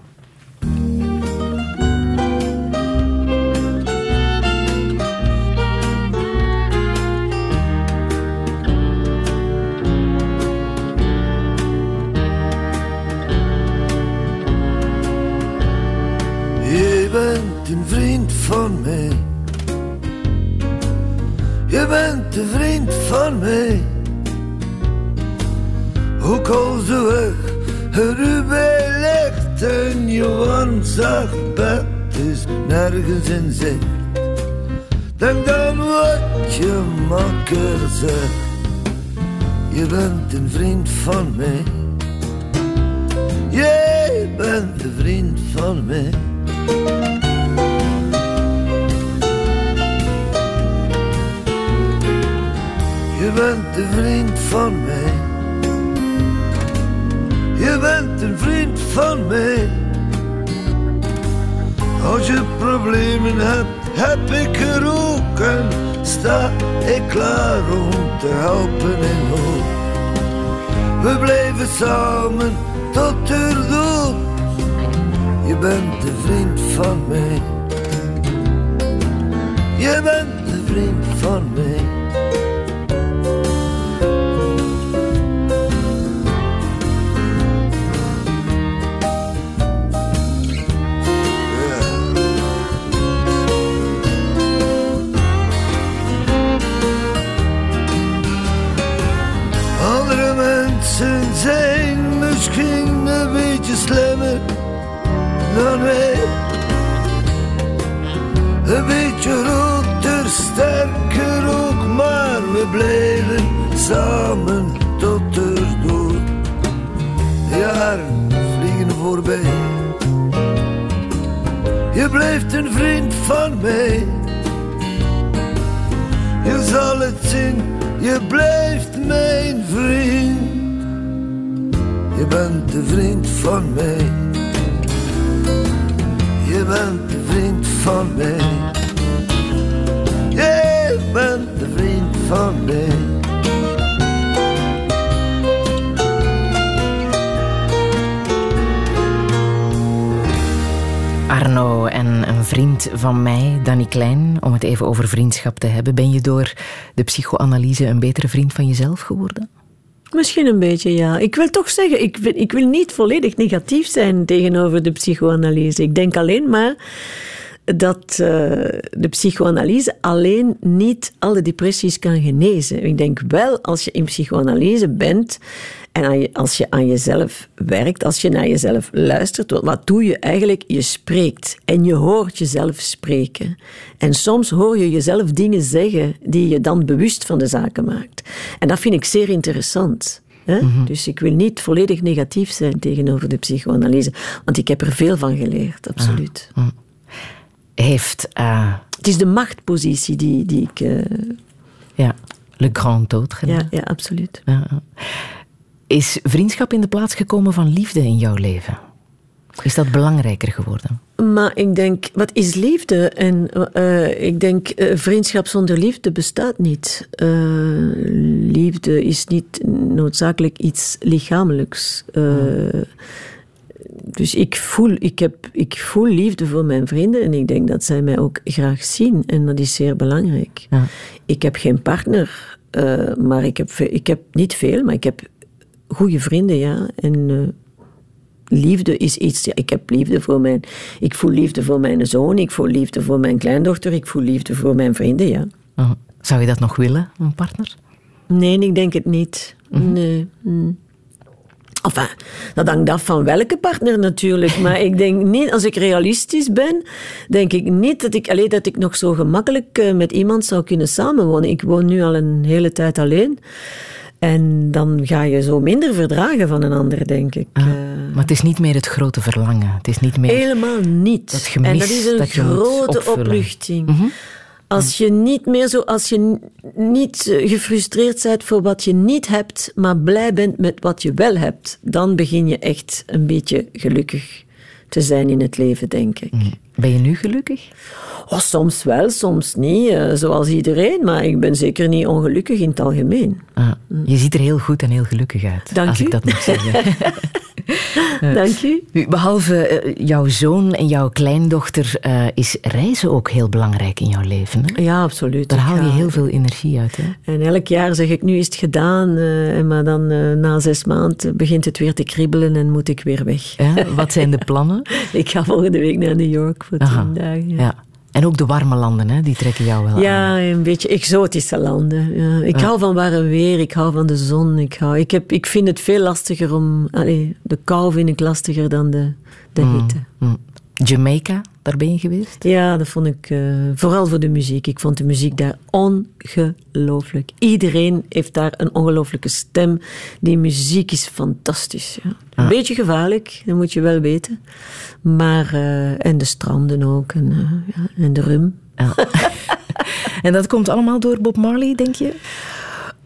Je bent een vriend van mij. Je bent een vriend van mij. Ook als de weg er u bij ligt en je wanzacht bed is nergens in zicht. Denk dan wat je makker zegt. Je bent een vriend van mij. Jij bent een vriend van mij. Je bent een vriend van mij. Je bent een vriend van mij. Als je problemen hebt, heb ik er ook en sta ik klaar om te helpen in nood. We blijven samen tot er dood. Je bent een vriend van mij. Je bent een vriend van mij. Mensen zijn misschien een beetje slimmer dan wij. Een beetje roter, sterker ook, maar we blijven samen tot er dood. De jaren vliegen voorbij. Je blijft een vriend van mij. Je zal het zien, je blijft mijn vriend. Je bent de vriend van mij. Je bent de vriend van mij. Je bent de vriend van mij. Arno en een vriend van mij, Danny Klein, om het even over vriendschap te hebben. Ben je door de psychoanalyse een betere vriend van jezelf geworden? Misschien een beetje, ja. Ik wil toch zeggen, ik ik wil niet volledig negatief zijn tegenover de psychoanalyse. Ik denk alleen maar dat eh, de psychoanalyse alleen niet alle depressies kan genezen. Ik denk wel, als je in psychoanalyse bent en als je aan jezelf werkt, als je naar jezelf luistert, wat, doe je eigenlijk? Je spreekt en je hoort jezelf spreken. En soms hoor je jezelf dingen zeggen die je dan bewust van de zaken maakt. En dat vind ik zeer interessant. Hè? Dus ik wil niet volledig negatief zijn tegenover de psychoanalyse, want ik heb er veel van geleerd, absoluut. Heeft... eh, Het is de machtpositie die, die ik... eh, ja, Le Grand Autre. ja, ja, absoluut. Ja. Is vriendschap in de plaats gekomen van liefde in jouw leven? Is dat belangrijker geworden? Maar ik denk, wat is liefde? En eh, ik denk, eh, vriendschap zonder liefde bestaat niet. Eh, liefde is niet noodzakelijk iets lichamelijks. Dus ik voel, ik, heb, ik voel liefde voor mijn vrienden en ik denk dat zij mij ook graag zien. En dat is zeer belangrijk. Ik heb geen partner, maar ik heb, ik heb niet veel, maar ik heb goede vrienden, ja. En eh, liefde is iets. Ja, ik heb liefde voor mijn. Ik voel liefde voor mijn zoon, ik voel liefde voor mijn kleindochter, ik voel liefde voor mijn vrienden, ja. Oh, Zou je dat nog willen, een partner? Nee, ik denk het niet. Nee. mm. Enfin, dat hangt af van welke partner natuurlijk. Maar ik denk niet, als ik realistisch ben, denk ik niet dat ik, alleen dat ik nog zo gemakkelijk eh, met iemand zou kunnen samenwonen. Ik woon nu al een hele tijd alleen. En dan ga je zo minder verdragen van een ander, denk ik. Ah, Eh, maar het is niet meer het grote verlangen. Het is niet meer... Helemaal niet. Dat gemis en dat is een dat grote opvullen. Mhm. opluchting. Als je niet meer zo, als je niet eh, gefrustreerd bent voor wat je niet hebt, maar blij bent met wat je wel hebt, dan begin je echt een beetje gelukkig te zijn in het leven, denk ik. Ben je nu gelukkig? Oh, soms wel, soms niet, eh, zoals iedereen, maar ik ben zeker niet ongelukkig in het algemeen. Ah, je ziet er heel goed en heel gelukkig uit. Dank als u. ik dat mag zeggen. Dank u. Nu, Behalve eh, jouw zoon en jouw kleindochter eh, is reizen ook heel belangrijk in jouw leven. Hè? Ja, absoluut. Daar haal je heel veel energie uit. Hè? En elk jaar zeg ik, nu is het gedaan, eh, maar dan na zes maanden begint het weer te kriebelen en moet ik weer weg. Ja, wat zijn de plannen? ik ga volgende week naar New York voor Aha, tien dagen. Ja. Ja. En ook de warme landen, hè? die trekken jou wel aan. Ja, een beetje exotische landen. Ja. Ik Ja. hou van warm weer, ik hou van de zon. Ik, hou, ik, heb, ik vind het veel lastiger om... Allee, de kou vind ik lastiger dan de, de Mm, hitte. mm. Jamaica, daar ben je geweest? Ja, dat vond ik... eh, vooral voor de muziek. Ik vond de muziek daar ongelooflijk. Iedereen heeft daar een ongelooflijke stem. Die muziek is fantastisch. Ja. Een Ah. beetje gevaarlijk, dat moet je wel weten. Maar... eh, en de stranden ook. En, eh, ja, en de rum. En dat komt allemaal door Bob Marley, denk je?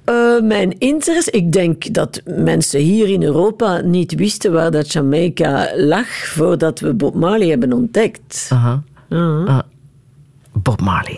Eh, mijn interesse, ik denk dat mensen hier in Europa niet wisten waar dat Jamaica lag voordat we Bob Marley hebben ontdekt. Ah. Bob Marley.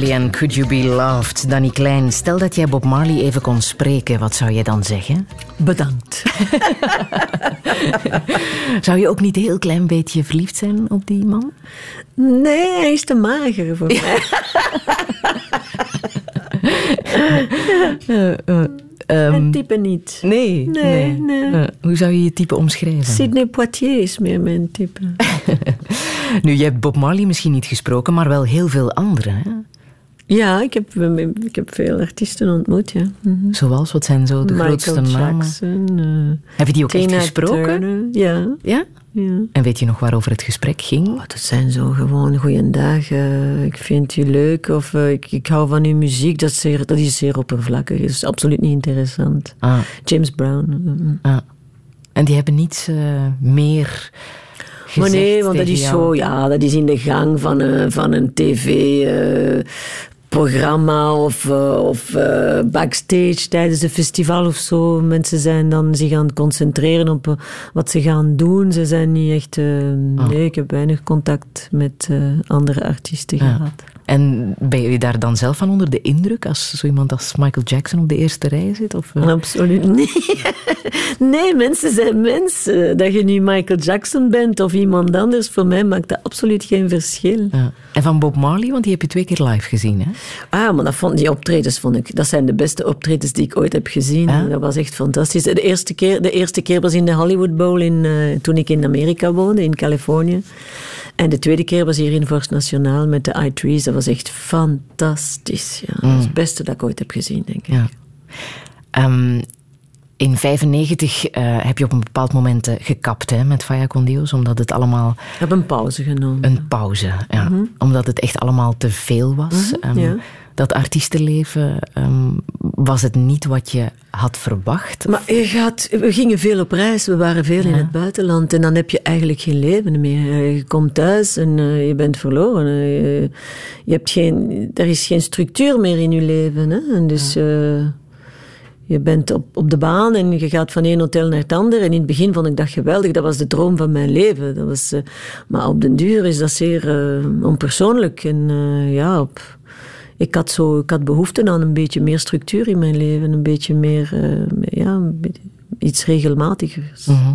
Marley en Could You Be Loved? Danny Klein, stel dat jij Bob Marley even kon spreken, wat zou je dan zeggen? Bedankt. Zou je ook niet een heel klein beetje verliefd zijn op die man? Nee, hij is te mager voor mij. Het type niet. Nee. Nee, nee. Hoe zou je je type omschrijven? Sidney Poitier is meer mijn type. Nu, je hebt Bob Marley misschien niet gesproken, maar wel heel veel anderen. Ja, ik heb, ik heb veel artiesten ontmoet, ja. Mhm. Zoals, wat zijn zo de Michael grootste namen? Jackson. eh, Heb je die ook echt Tina gesproken? Turner, Ja. Ja? ja. En weet je nog waarover het gesprek ging? Oh, dat zijn zo gewoon goeiedag. eh ik vind u leuk of eh, ik, ik hou van uw muziek. Dat is zeer, dat is zeer oppervlakkig. Dat is absoluut niet interessant. Ah. James Brown. eh, Ah. En die hebben niets eh, meer Maar gezegd nee, want dat tegen is jou? zo, ja, dat is in de gang van een, van een tv-programma of, eh, of eh, backstage tijdens een festival of zo. Mensen zijn dan zich aan het concentreren op eh, wat ze gaan doen. Ze zijn niet echt... Ah. Nee, ik heb weinig contact met andere artiesten Ja. gehad. En ben je daar dan zelf van onder de indruk als zo iemand als Michael Jackson op de eerste rij zit? Of, eh? Absoluut niet. Nee, mensen zijn mensen. Dat je nu Michael Jackson bent of iemand anders, voor mij maakt dat absoluut geen verschil. Ja. En van Bob Marley, want die heb je twee keer live gezien, hè? Ah, maar dat vond, die optredens vond ik, dat zijn de beste optredens die ik ooit heb gezien. Dat was echt fantastisch. De eerste keer, de eerste keer was in de Hollywood Bowl in, eh, toen ik in Amerika woonde, in Californië. En de tweede keer was hier in Vorst Nationaal met de I-Trees. Dat was echt fantastisch. Ja. Dat is het beste dat ik ooit heb gezien, denk ik. Ja. Ehm, in 95 heb je op een bepaald moment eh, gekapt hè, met Faya con Dios, omdat het allemaal... Ik heb een pauze genomen. Een pauze, ja. Mhm. Omdat het echt allemaal te veel was. Mhm, Ehm, ja. Dat artiestenleven, ehm, was het niet wat je had verwacht? Maar je gaat, we gingen veel op reis, we waren veel in het buitenland en dan heb je eigenlijk geen leven meer. Je komt thuis en eh, je bent verloren. Eh, Je, je hebt geen, er is geen structuur meer in je leven. Hè? En dus eh, je bent op, op de baan en je gaat van één hotel naar het andere. En in het begin vond ik dat geweldig, dat was de droom van mijn leven. Dat was, eh, maar op den duur is dat zeer eh, onpersoonlijk. En eh, ja, op, ik had, zo, ik had behoefte aan een beetje meer structuur in mijn leven. Een beetje meer, eh, ja, iets regelmatigers. Mhm.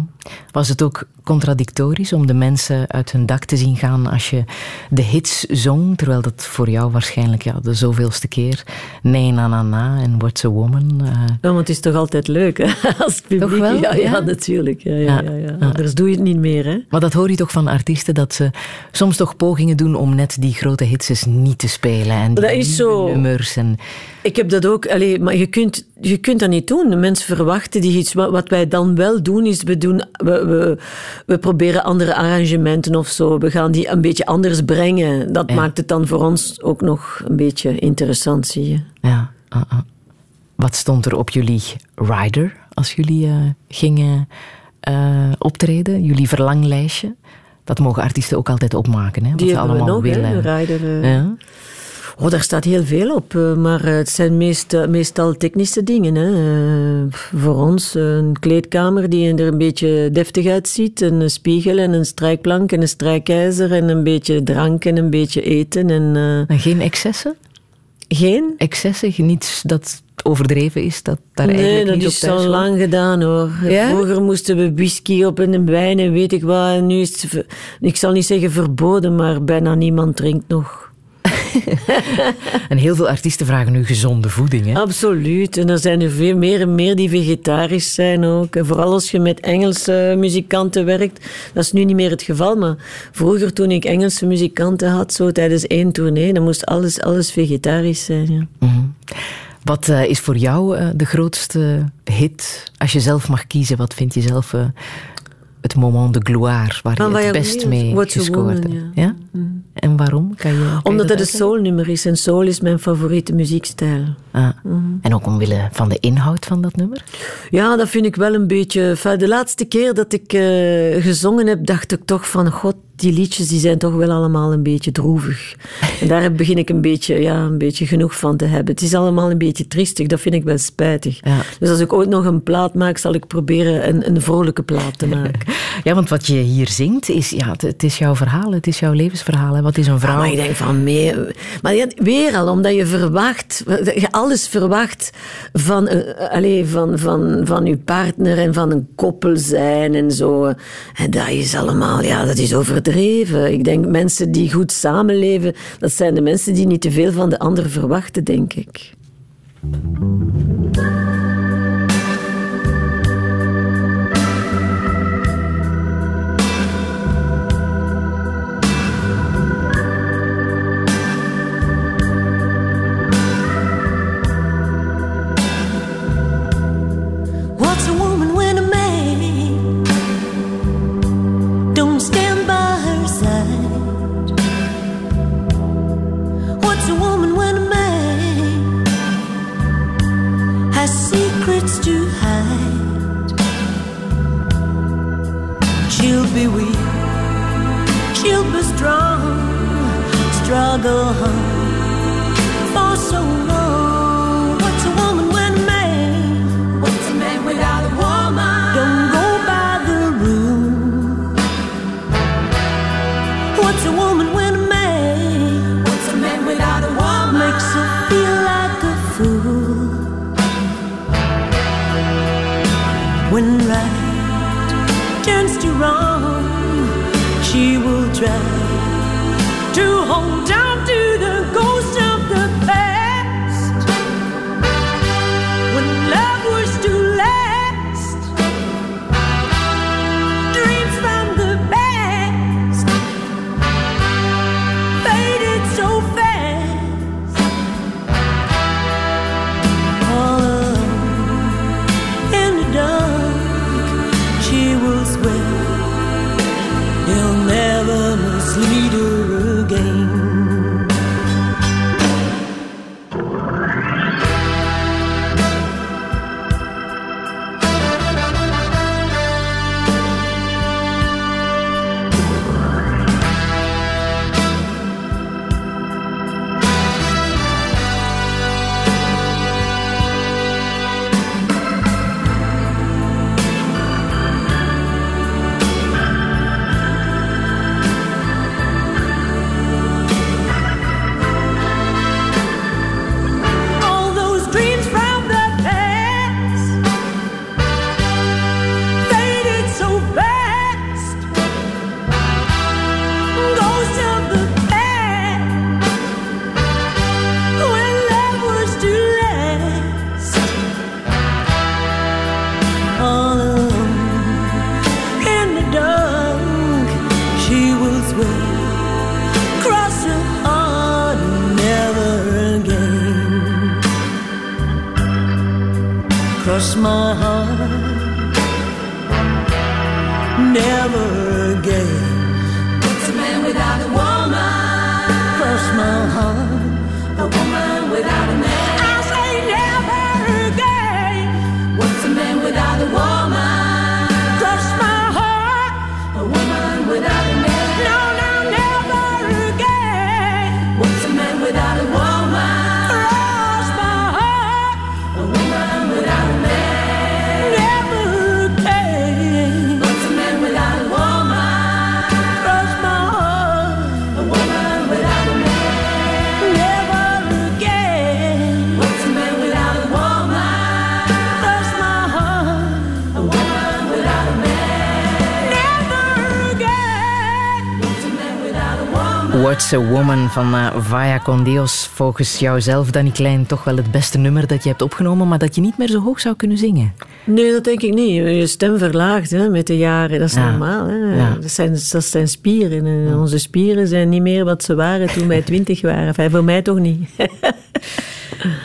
Was het ook contradictorisch om de mensen uit hun dak te zien gaan als je de hits zong, terwijl dat voor jou waarschijnlijk ja, de zoveelste keer Nee, na, na, na en What's a Woman... eh, Ja, want het is toch altijd leuk, hè? Als publiek. Toch wel? Ja, ja, Ja? natuurlijk. Ja, ja, Ja. Anders doe je het niet meer, hè? Maar dat hoor je toch van artiesten, dat ze soms toch pogingen doen om net die grote hits eens niet te spelen. En Dat is zo. nummers en... Ik heb dat ook, maar je kunt, je kunt dat niet doen. De mensen verwachten die iets. Wat wij dan wel doen, is we, doen, we, we, we proberen andere arrangementen of zo. We gaan die een beetje anders brengen. Dat maakt het dan voor ons ook nog een beetje interessant, zie je. Ja, ah, ah. Wat stond er op jullie rider als jullie eh, gingen eh, optreden? Jullie verlanglijstje? Dat mogen artiesten ook altijd opmaken, hè? Wat Die ze we allemaal nog, willen. de rider, eh. Ja? Oh, daar staat heel veel op, eh, maar eh, het zijn meest, meestal technische dingen. Hè. Eh, voor ons eh, een kleedkamer die er een beetje deftig uitziet. En een spiegel en een strijkplank en een strijkijzer en een beetje drank en een beetje eten. En, eh, En geen excessen? Geen? Excessen, niets dat overdreven is, dat daar nee, eigenlijk dat niet is al lang gedaan hoor. Ja? Vroeger moesten we whisky op en een wijn en weet ik wat. En nu is het, ik zal niet zeggen verboden, maar bijna niemand drinkt nog. En heel veel artiesten vragen nu gezonde voeding, hè? Absoluut. En er zijn er veel meer en meer die vegetarisch zijn ook. En vooral als je met Engelse muzikanten werkt. Dat is nu niet meer het geval, maar vroeger toen ik Engelse muzikanten had, zo tijdens één tournee, dan moest alles, alles vegetarisch zijn. Ja. Mhm. Wat eh, is voor jou eh, de grootste hit? Als je zelf mag kiezen, wat vind je zelf eh, het moment de gloire waar je het best mee gescoord hebt? ja. Ja? En waarom? Kan je, kan Omdat dat het een soulnummer is en soul is mijn favoriete muziekstijl. Ah. Mhm. En ook omwille van de inhoud van dat nummer? Ja, dat vind ik wel een beetje... De laatste keer dat ik eh, gezongen heb, dacht ik toch van... God, die liedjes die zijn toch wel allemaal een beetje droevig. En daar begin ik een beetje, ja, een beetje genoeg van te hebben. Het is allemaal een beetje triestig, dat vind ik wel spijtig. Dus als ik ooit nog een plaat maak, zal ik proberen een, een vrolijke plaat te maken. Ja, want wat je hier zingt, is, ja, het, het is jouw verhaal, het is jouw levensverhaal. Hè. Wat is een vrouw? Ja, maar ik denk van meer. Maar ja, weer al, omdat je verwacht, je alles verwacht van, eh, allee, van, van, van je partner en van een koppel zijn en zo. En dat is allemaal, ja, dat is overdreven. Ik denk mensen die goed samenleven, dat zijn de mensen die niet te veel van de ander verwachten, denk ik. Struggle hard for so long. What's a woman when a man? What's a man without a woman? Don't go by the rule. What's a woman when a man? What's a man without a woman? Makes her feel like a fool. When right turns to wrong, she will try to hold on to woman? What's a Woman van uh, Vaya con Dios. Volgens jouzelf, Danny Klein, toch wel het beste nummer dat je hebt opgenomen, maar dat je niet meer zo hoog zou kunnen zingen. Nee, dat denk ik niet. Je stem verlaagt hè, met de jaren, dat is Ja. normaal. Hè. Ja. Dat, zijn, dat zijn spieren. En onze spieren zijn niet meer wat ze waren toen wij twintig waren. Enfin, voor mij toch niet.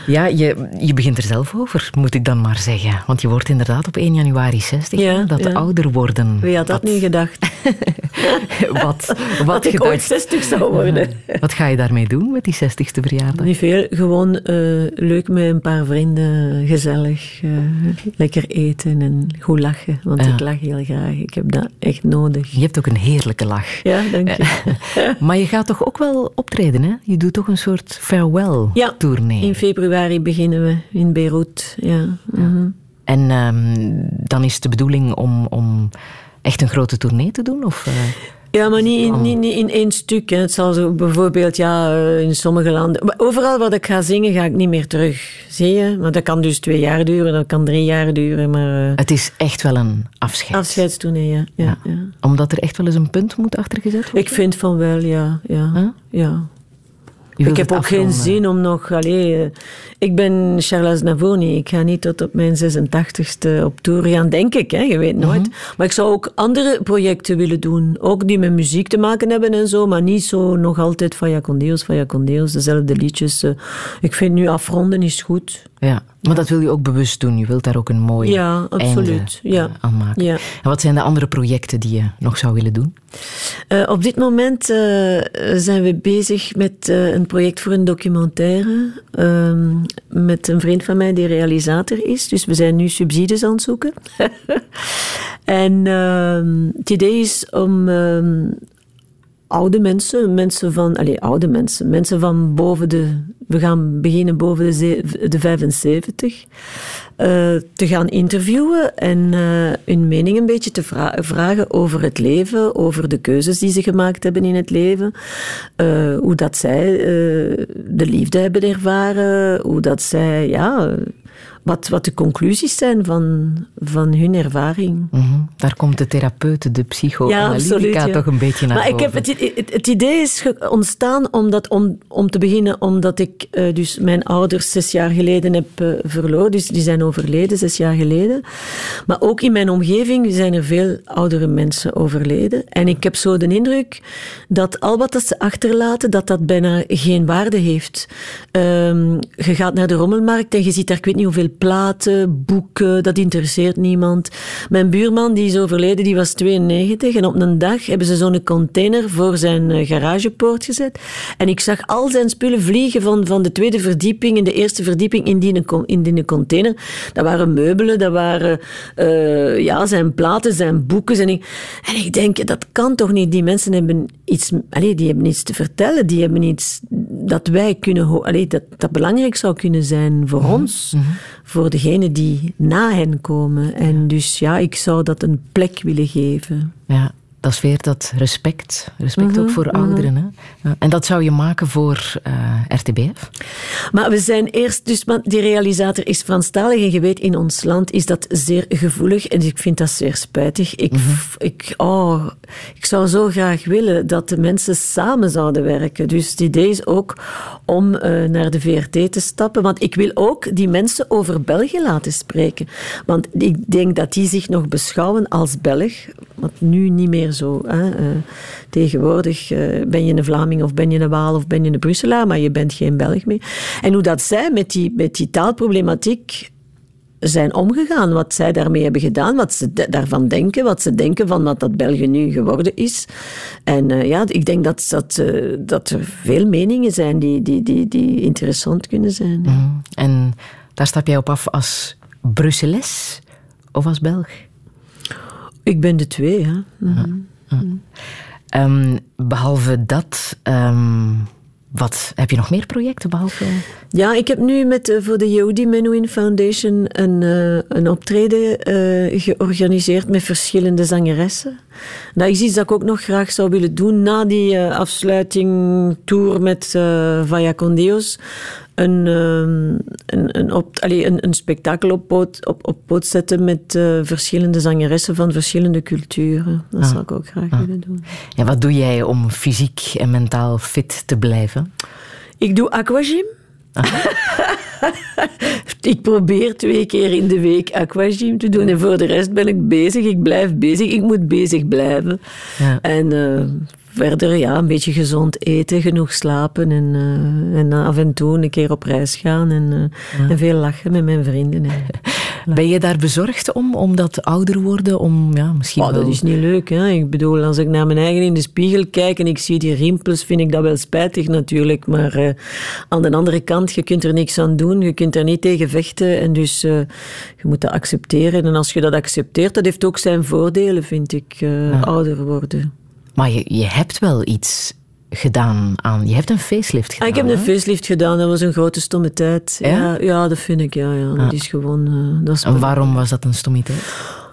Ja, je, je begint er zelf over, moet ik dan maar zeggen. Want je wordt inderdaad op 1 januari 60. Ja, hè? dat ja. ouder worden. Wie had dat niet gedacht? Wat, wat dat ik gedacht? ooit 60 zou worden. Wat ga je daarmee doen met die 60ste verjaardag? Niet veel, gewoon eh, leuk met een paar vrienden, gezellig, eh, lekker eten en goed lachen. Want ik lach heel graag, ik heb dat echt nodig. Je hebt ook een heerlijke lach. Ja, dank je. Maar je gaat toch ook wel optreden, hè? Je doet toch een soort farewell-tournee. In februari beginnen we in Beirut, ja. mhm. En ehm, dan is de bedoeling om, om echt een grote tournee te doen? Of, eh? Ja, maar niet in, niet, niet in één stuk. Hè. Het zal zo bijvoorbeeld ja, eh, in sommige landen... maar Overal waar ik ga zingen, ga ik niet meer terug. Zie je? Maar dat kan dus twee jaar duren, dat kan drie jaar duren. Maar, eh, Het is echt wel een afscheid. afscheidstournee, ja. ja, ja. Omdat er echt wel eens een punt moet achtergezet worden? Ik vind van wel, ja. ja, ja. Ik heb ook geen zin om nog... Allee, eh, ik ben Charles Aznavour niet. Ik ga niet tot op mijn 86ste op tour gaan, denk ik. Hè? Je weet nooit. Mhm. Maar ik zou ook andere projecten willen doen. Ook die met muziek te maken hebben en zo. Maar niet zo nog altijd Dios, Vaya con Dios. Dezelfde liedjes. eh. Ik vind nu afronden is goed. Ja, maar dat wil je ook bewust doen. Je wilt daar ook een mooi Ja, absoluut. einde Ja. aan maken. Ja. En wat zijn de andere projecten die je nog zou willen doen? Eh, op dit moment eh, zijn we bezig met eh, een project voor een documentaire. ehm, met een vriend van mij die realisator is. Dus we zijn nu subsidies aan het zoeken. en ehm, het idee is om ehm, oude mensen, mensen van, allez, oude mensen, mensen van boven de, we gaan beginnen boven de, de 75, eh, te gaan interviewen en eh, hun mening een beetje te vra- vragen over het leven, over de keuzes die ze gemaakt hebben in het leven, eh, hoe dat zij de liefde hebben ervaren, hoe dat zij, ja, wat, wat de conclusies zijn van, van hun ervaring. Mhm. Daar komt de therapeut, de psychoanalytica ja. toch een beetje naar maar ik heb het, het, het idee is ontstaan omdat, om, om te beginnen omdat ik eh, dus mijn ouders zes jaar geleden heb eh, verloren. Dus die zijn overleden zes jaar geleden. Maar ook in mijn omgeving zijn er veel oudere mensen overleden. En ik heb zo de indruk dat al wat dat ze achterlaten, dat dat bijna geen waarde heeft. Ehm, je gaat naar de rommelmarkt en je ziet daar ik weet niet hoeveel platen, boeken, dat interesseert niemand. Mijn buurman die is overleden, die was 92 en op een dag hebben ze zo'n container voor zijn eh, garagepoort gezet. En ik zag al zijn spullen vliegen van, van de tweede verdieping in de eerste verdieping in die, in die container. Dat waren meubelen, dat waren eh, ja, zijn platen, zijn boeken. En ik, en ik denk, dat kan toch niet? Die mensen hebben iets, allee, die hebben iets te vertellen, die hebben iets dat wij kunnen, allee, dat, dat belangrijk zou kunnen zijn voor ons, voor degenen die na hen komen. En dus ja, ik zou dat een plek willen geven. Ja, dat is weer dat respect. Respect Mhm, ook voor mhm. ouderen. Hè? En dat zou je maken voor eh, RTBF? Maar we zijn eerst, dus want die realisator is Franstalig en je weet, in ons land is dat zeer gevoelig en ik vind dat zeer spijtig. Ik, ik, oh, ik zou zo graag willen dat de mensen samen zouden werken. Dus het idee is ook om eh, naar de VRT te stappen, want ik wil ook die mensen over België laten spreken. Want ik denk dat die zich nog beschouwen als Belg, wat nu niet meer zo. Hè. Eh, tegenwoordig eh, ben je een Vlaming of ben je een Waal of ben je een Brusselaar, maar je bent geen Belg meer. En hoe dat zij met die, met die taalproblematiek zijn omgegaan, wat zij daarmee hebben gedaan, wat ze daarvan denken, wat ze denken van wat dat België nu geworden is. En eh, ja, ik denk dat, dat, dat er veel meningen zijn die, die, die, die interessant kunnen zijn. Mhm. En daar stap jij op af als Brusseles of als Belg? Ik ben de twee, ja. Mhm. Ehm, behalve dat, ehm, wat, heb je nog meer projecten behalve... Ja, ik heb nu met, eh, voor de Yehudi Menuhin Foundation een, eh, een optreden eh, georganiseerd met verschillende zangeressen. Dat is iets dat ik ook nog graag zou willen doen na die afsluiting tour met Vaya con Dios. Een, ehm, een, een, op, allee, een, een spektakel op poot, op, op poot zetten met eh, verschillende zangeressen van verschillende culturen. Dat Ah. zou ik ook graag Ah. willen doen. Ja, wat doe jij om fysiek en mentaal fit te blijven? Ik doe aquagym. ik probeer twee keer in de week aquagym te doen. En voor de rest ben ik bezig. Ik blijf bezig. Ik moet bezig blijven. Ja. En eh, verder ja, een beetje gezond eten, genoeg slapen en, eh, en af en toe een keer op reis gaan en, eh, Ja. en veel lachen met mijn vrienden. En, Ben je daar bezorgd om, om dat ouder worden? Om, ja, misschien Oh, wel... dat is niet leuk. Hè? Ik bedoel, als ik naar mijn eigen in de spiegel kijk en ik zie die rimpels, vind ik dat wel spijtig natuurlijk. Maar eh, aan de andere kant, je kunt er niks aan doen. Je kunt er niet tegen vechten. En dus je moet dat accepteren. En als je dat accepteert, dat heeft ook zijn voordelen, vind ik, Ja. ouder worden. Maar je, je hebt wel iets gedaan aan... Je hebt een facelift gedaan, Ah, ik heb een facelift gedaan, dat was een grote stomme tijd. Ja? Ja, ja dat vind ik, ja. ja. Dat Ah. is gewoon... dat is En waarom was dat een stommiteit?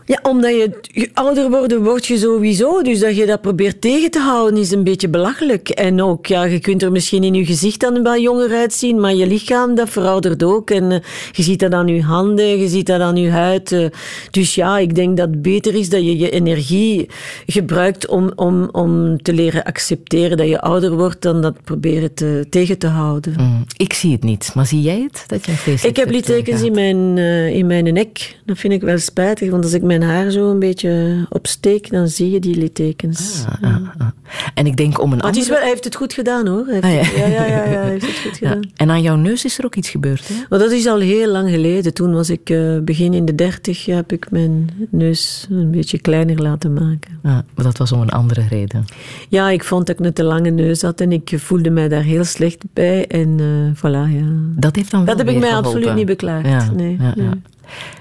Ja, omdat je, je ouder worden word je sowieso. Dus dat je dat probeert tegen te houden is een beetje belachelijk. En ook, ja, je kunt er misschien in je gezicht dan wel jonger uitzien, maar je lichaam dat veroudert ook. En eh, je ziet dat aan je handen, je ziet dat aan je huid. eh. dus ja, ik denk dat het beter is dat je je energie gebruikt om, om, om te leren accepteren dat je ouder wordt, dan dat proberen te, tegen te houden. Mm, ik zie het niet, maar zie jij het? Dat je Ik heb littekens in mijn, eh, in mijn nek. Dat vind ik wel spijtig, want als ik mijn haar zo een beetje opsteek, dan zie je die littekens. Ah, ah, ah. En ik denk om een Maar andere... wel, hij heeft het goed gedaan hoor. Hij heeft ja. ja. Ja, hij heeft het goed gedaan. En aan jouw neus is er ook iets gebeurd, hè? Maar dat is al heel lang geleden. Toen was ik eh, begin in de dertig, heb ik mijn neus een beetje kleiner laten maken. Maar dat was om een andere reden. Ja, ik vond dat ik een te lange neus had en ik voelde mij daar heel slecht bij. En eh voilà, ja. Dat heeft dan wel Dat heb ik mij geholpen. absoluut niet beklaagd. Nee, ja, nee. ja.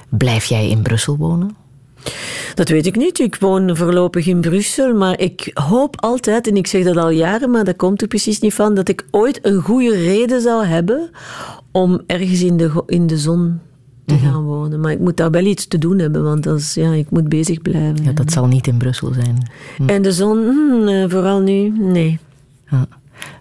Blijf jij in Brussel wonen? Dat weet ik niet. Ik woon voorlopig in Brussel, maar ik hoop altijd, en ik zeg dat al jaren, maar dat komt er precies niet van, dat ik ooit een goede reden zou hebben om ergens in de, in de zon te Mhm. gaan wonen. Maar ik moet daar wel iets te doen hebben, want ja, ik moet bezig blijven. Ja, dat zal niet in Brussel zijn. Hm. En de zon, hmm, eh, vooral nu, nee. Ja.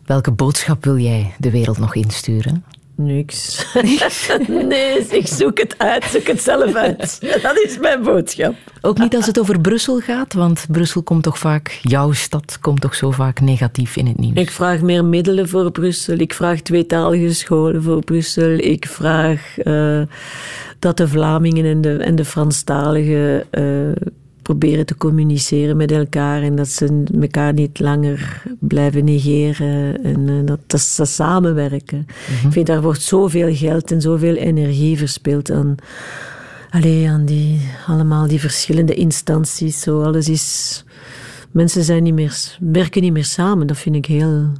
Welke boodschap wil jij de wereld nog insturen? Niks. nee, ik zoek het uit, zoek het zelf uit. Dat is mijn boodschap. Ook niet als het over Brussel gaat, want Brussel komt toch vaak, jouw stad komt toch zo vaak negatief in het nieuws. Ik vraag meer middelen voor Brussel. Ik vraag tweetalige scholen voor Brussel. Ik vraag eh, dat de Vlamingen en de, en de Franstaligen eh, proberen te communiceren met elkaar en dat ze elkaar niet langer blijven negeren en eh, dat, dat ze samenwerken. Ik vind daar wordt zoveel geld en zoveel energie verspild aan, allee, aan die, allemaal die verschillende instanties. Zo, alles is mensen zijn niet meer, werken niet meer samen. Dat vind ik heel.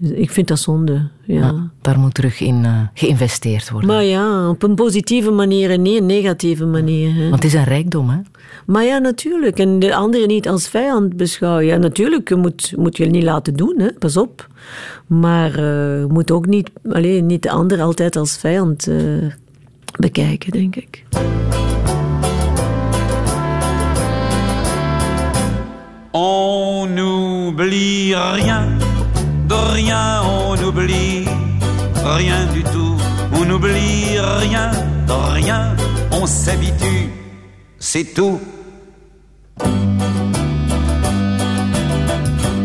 Ik vind dat zonde. Ja. Ja, daar moet terug in eh, geïnvesteerd worden. Maar ja, op een positieve manier en niet een negatieve manier. Hè. Want het is een rijkdom, hè? Maar ja, natuurlijk. En de anderen niet als vijand beschouwen. Ja, natuurlijk, je moet, moet je niet laten doen, hè. pas op. Maar eh, je moet ook niet, alleen, niet de ander altijd als vijand eh, bekijken, denk ik. On n'oublie rien, de rien on n'oublie rien du tout. On n'oublie rien, de rien on s'habitue, c'est tout.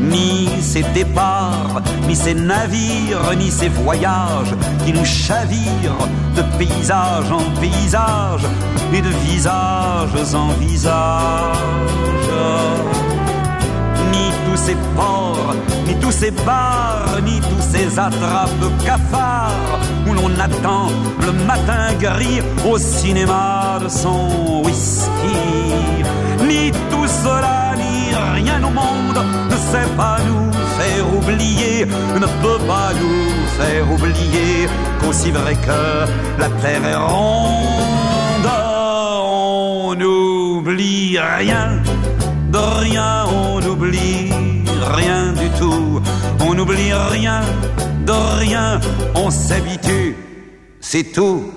Ni ces départs, ni ces navires, ni ces voyages qui nous chavirent de paysage en paysage et de visages en visages tous ces ports, ni tous ces bars, ni tous ces attrapes cafards où l'on attend le matin gris au cinéma de son whisky. Ni tout cela, ni rien au monde ne sait pas nous faire oublier, ne peut pas nous faire oublier qu'aussi vrai que la terre est ronde, on n'oublie rien de rien, on n'oublie rien du tout. On n'oublie rien, de rien, on s'habitue, c'est tout.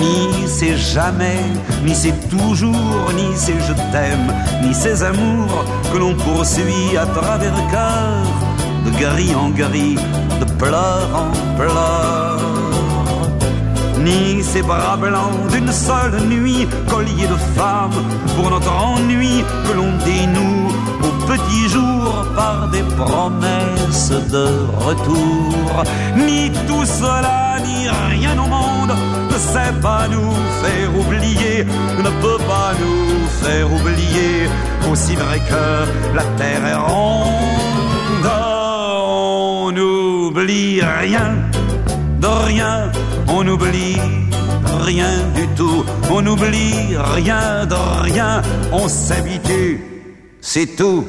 Ni c'est jamais, ni c'est toujours, ni c'est je t'aime, ni ces amours que l'on poursuit à travers le cœur, de gris en gris, de pleurs en pleurs ni ces bras blancs d'une seule nuit, collier de femmes pour notre ennui que l'on dénoue au petit jour par des promesses de retour. Ni tout cela, ni rien au monde ne sait pas nous faire oublier, ne peut pas nous faire oublier, aussi vrai que la terre est ronde. On n'oublie rien, de rien, on n'oublie rien du tout, on n'oublie rien de rien, on s'habitue, c'est tout.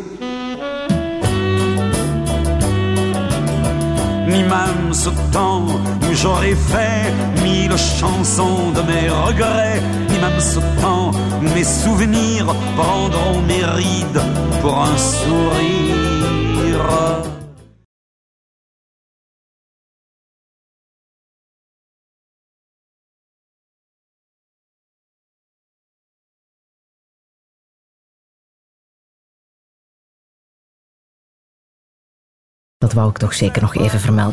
Ni même ce temps où j'aurais fait mille chansons de mes regrets, ni même ce temps où mes souvenirs prendront mes rides pour un sourire. Dat wou ik toch zeker nog even vermelden.